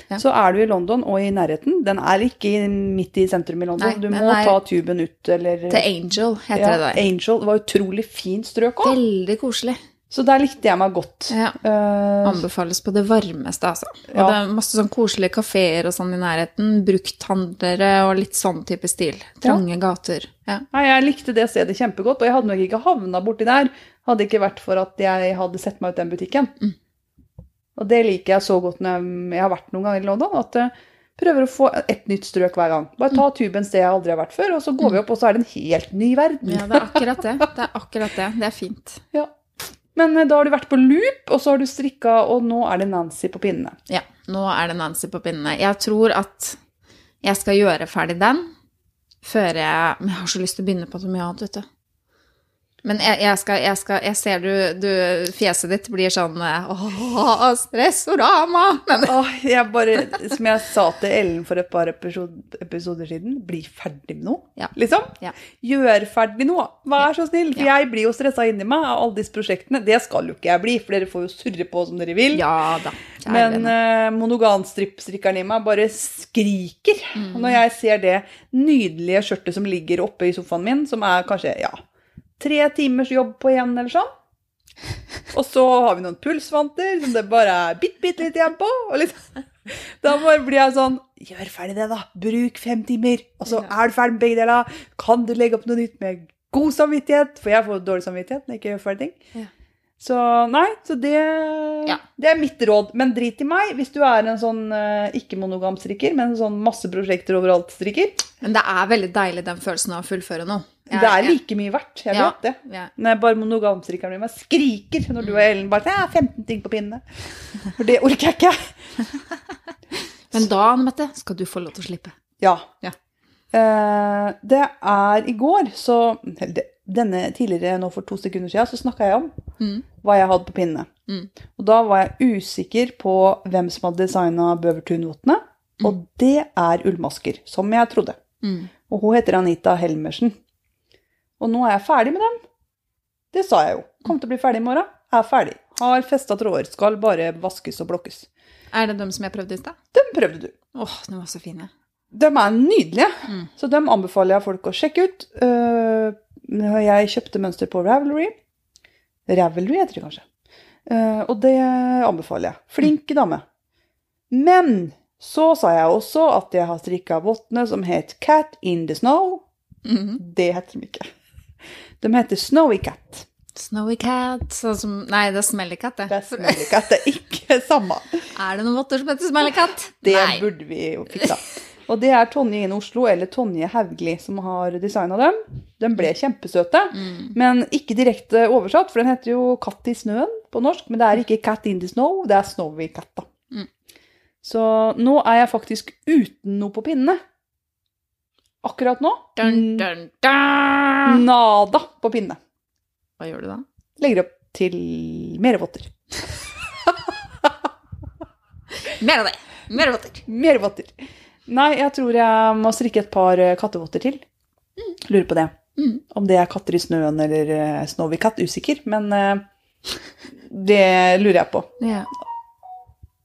Ja. Så er du i London og i nærheten. Den er ikke midt i sentrum i London. Nei, du må ta tuben ut, eller Til Angel heter ja, det der. Angel. Det var utrolig fint strøk òg. Veldig koselig. Så der likte jeg meg godt. Ja. Eh, Anbefales på det varmeste, altså. Og Ja. det er masse sånn koselige kafeer og sånn i nærheten. Brukthandlere og litt sånn type stil. Trange gater. Ja. Nei, jeg likte det stedet kjempegodt, og jeg hadde nok ikke havna borti der hadde det ikke vært for at jeg hadde sett meg ut den butikken. Mm. Og det liker jeg så godt når jeg, jeg har vært noen ganger i London, at jeg prøver å få et nytt strøk hver gang. Bare ta tuben sted jeg aldri har vært før, og så går vi opp, og så er det en helt ny verden. ja, det er akkurat det. Det er akkurat det. Det er fint. Ja. Men eh, da har du vært på loop, og så har du strikka, og nå er det Nancy på pinnene. Ja, nå er det Nancy på pinnene. Jeg tror at jeg skal gjøre ferdig den før jeg Men jeg har så lyst til å begynne på så mye annet, vet du. Men jeg, jeg, skal, jeg, skal, jeg ser du, du Fjeset ditt blir sånn Åh, stressorama! Men Åh, jeg bare, som jeg sa til Ellen for et par episod- episoder siden, bli ferdig med noe. Ja. Liksom. Ja. Gjør ferdig noe. Vær så snill. For jeg blir jo stressa inni meg av alle disse prosjektene. Det skal jo ikke jeg bli, for dere får jo surre på som dere vil. ja da. Men uh, monoganstrippstrikkeren i meg bare skriker Mm. når jeg ser det nydelige skjørtet som ligger oppe i sofaen min, som er kanskje ja, tre timers jobb på én eller sånn. Og så har vi noen pulsvanter som det bare er bitte, bitte litt igjen på. Liksom, da blir jeg sånn Gjør ferdig det, da. Bruk fem timer. Og så er du ferdig med begge deler. Kan du legge opp noe nytt med god samvittighet? For jeg får dårlig samvittighet når jeg ikke gjør ferdig ting. Ja. Så nei, så det, Ja. det er mitt råd. Men drit i meg hvis du er en sånn eh, ikke-monogam strikker, men en sånn masse prosjekter overalt-strikker. Men det er veldig deilig den følelsen av å fullføre noe. Det er like mye verdt. Jeg Ja. vet det. Ja. Når jeg bare monogamstrikkeren min skriker når du og Ellen bare sier 15 ting på pinnene. For det orker jeg ikke. Men da, Anne Mette, skal du få lov til å slippe. Ja. Ja. Eh, det er i går, så Denne tidligere, nå for to sekunder siden, så snakka jeg om Mm. hva jeg hadde på pinnene. Mm. Og da var jeg usikker på hvem som hadde designa Bøvertun-vottene. Og det er ullmasker, som jeg trodde. Mm. Og hun heter Anita Helmersen. Og nå er jeg ferdig med dem. Det sa jeg jo. Kom til å bli ferdig i morgen. Jeg Er ferdig. Har festa tråder. Skal bare vaskes og blokkes. Er det dem som jeg prøvde i stad? Dem prøvde du. Åh, de var så fine. De er nydelige, Mm. så dem anbefaler jeg folk å sjekke ut. Eh, jeg kjøpte mønster på Ravelry. Ravelry heter det kanskje. Eh, og det anbefaler jeg. Flink dame. Men så sa jeg også at jeg har strikka vottene som het Cat in the Snow. Mhm. Det heter de ikke. De heter Snowy Cat. Snowy cat, sånn som Nei, det er smelly cat, det. Det er Smelly Cat, det er ikke samme. Er det noen votter som heter smelly cat? Det Nei. burde vi jo fiksa. Og det er Tonje inn Oslo, eller Tonje Haugli, som har designa dem. De ble kjempesøte, Mm. men ikke direkte oversatt, for den heter jo Katt i snøen på norsk. Men det er ikke Cat in the Snow, det er Snowy Cat, da. Mm. Så nå er jeg faktisk uten noe på pinnene. Akkurat nå Dun, dun, dun. nada på pinne. Hva gjør du da? Legger opp til mer votter. Mer av det! Mer votter. Mer votter. Nei, jeg tror jeg må strikke et par eh, kattevotter til. Lurer på det. Mm. Om det er katter i snøen eller uh, Snowy Cat, usikker. Men uh, det lurer jeg på. Ja.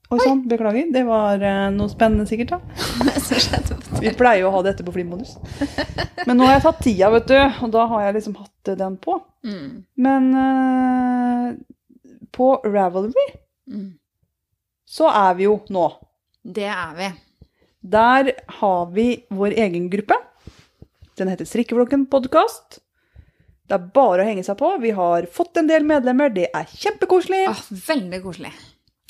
Oi sann, beklager. Det var uh, noe spennende sikkert, da. Så skjedde det. Vi pleier jo å ha dette på flymodus. Men nå har jeg tatt tida, vet du, og da har jeg liksom hatt den på. Mm. Men uh, på Ravelry Mm. så er vi jo nå. Det er vi. Der har vi vår egen gruppe. Den heter Strikkeflokken podkast. Det er bare å henge seg på. Vi har fått en del medlemmer, det er kjempekoselig. Åh, veldig koselig.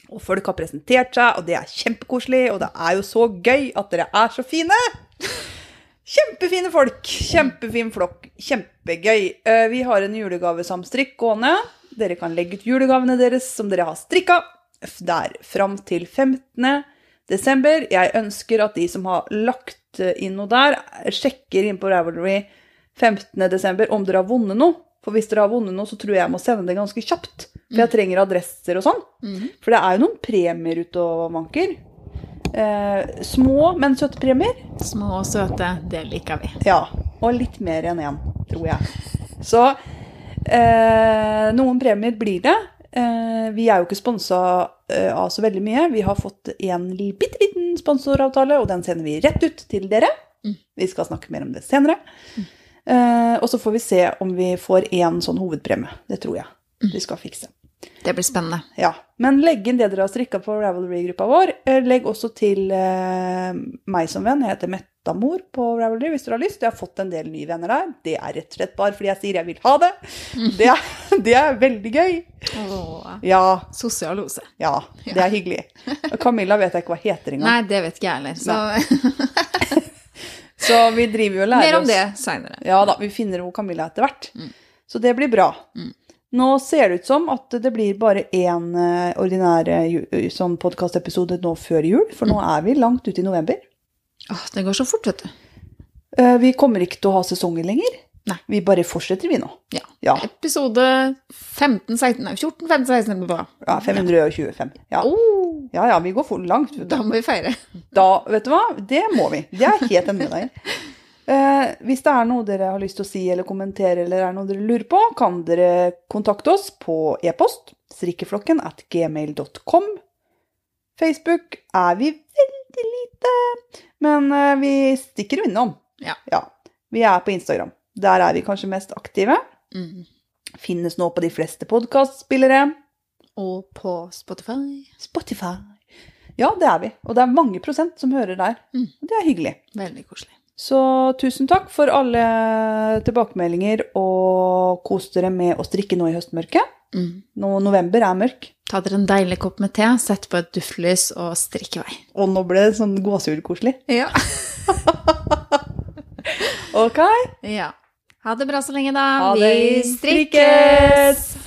Og folk har presentert seg, og det er kjempekoselig. Og det er jo så gøy at dere er så fine! Kjempefine folk. Kjempefin flokk. Kjempegøy. Eh, Vi har en julegavesamstrikk gående. Dere kan legge ut julegavene deres som dere har strikka. Der fram til 15. desember. Jeg ønsker at de som har lagt inn noe der, sjekker inn på Ravelry 15. desember om dere har vunnet noe. For hvis dere har vunnet noe, så tror jeg jeg må sende det ganske kjapt. For jeg trenger adresser og sånn. Mm. For det er jo noen premier ute og vanker. Eh, små, men søte premier. Små og søte, det liker vi. Ja. Og litt mer enn én, tror jeg. Så eh, noen premier blir det. Eh, vi er jo ikke sponsa eh, av så veldig mye. Vi har fått en bitte liten sponsoravtale, og den sender vi rett ut til dere. Mm. Vi skal snakke mer om det senere. Eh, og så får vi se om vi får én sånn hovedpremie. Det tror jeg vi skal fikse. Det blir spennende. Ja, Men legg inn det dere har strikka på Ravelry-gruppa vår. Eh, Legg også til eh, meg som venn. Jeg heter Mettamor på Ravelry hvis dere har lyst. Jeg har fått en del nye venner der. Det er rett og slett bare fordi jeg sier jeg vil ha det. Det er, det er veldig gøy. Åh, Ja, sosialose. ja, det er hyggelig. Og Camilla vet jeg ikke hva heter engang. Nei, det vet ikke jeg heller. Så Så vi driver jo og lærer mer om oss det seinere. Ja da, vi finner jo Camilla etter hvert. Mm. Så det blir bra. Mm. Nå ser det ut som at det blir bare én eh, ordinær eh, sånn podkastepisode nå før jul, for nå Mm. er vi langt ute i november. Åh, det går så fort, vet du. Eh, Vi kommer ikke til å ha sesonger lenger. Nei. Vi bare fortsetter, vi nå. Ja. Ja. Episode 15, 16, nei, 14, 15, 16 blir bra. ja 525. Ja. Oh, ja ja, vi går for langt. da må vi feire. Da, vet du hva? Det må vi. Det er helt enig med deg. Eh, hvis det er noe dere har lyst til å si eller kommentere, eller er noe dere lurer på, kan dere kontakte oss på e-post strikkeflokken at gmail.com. Facebook er vi veldig lite, men eh, vi stikker innom. Ja. Vi er på Instagram. Der er vi kanskje mest aktive. Mm. Finnes nå på de fleste podkastspillere. Og på Spotify. Spotify. Ja, det er vi. Og det er mange prosent som hører der. Mm. Det er hyggelig. Veldig koselig. Så tusen takk for alle tilbakemeldinger, og kos dere med å strikke nå i høstmørket. Mm. Nå november er mørk, Ta dere en deilig kopp med te, sett på et duftlys og strikk i vei. og nå ble det sånn gåsehudkoselig. Ja. Ok? ja. Ha det bra så lenge, da. Ha det. Vi strikkes!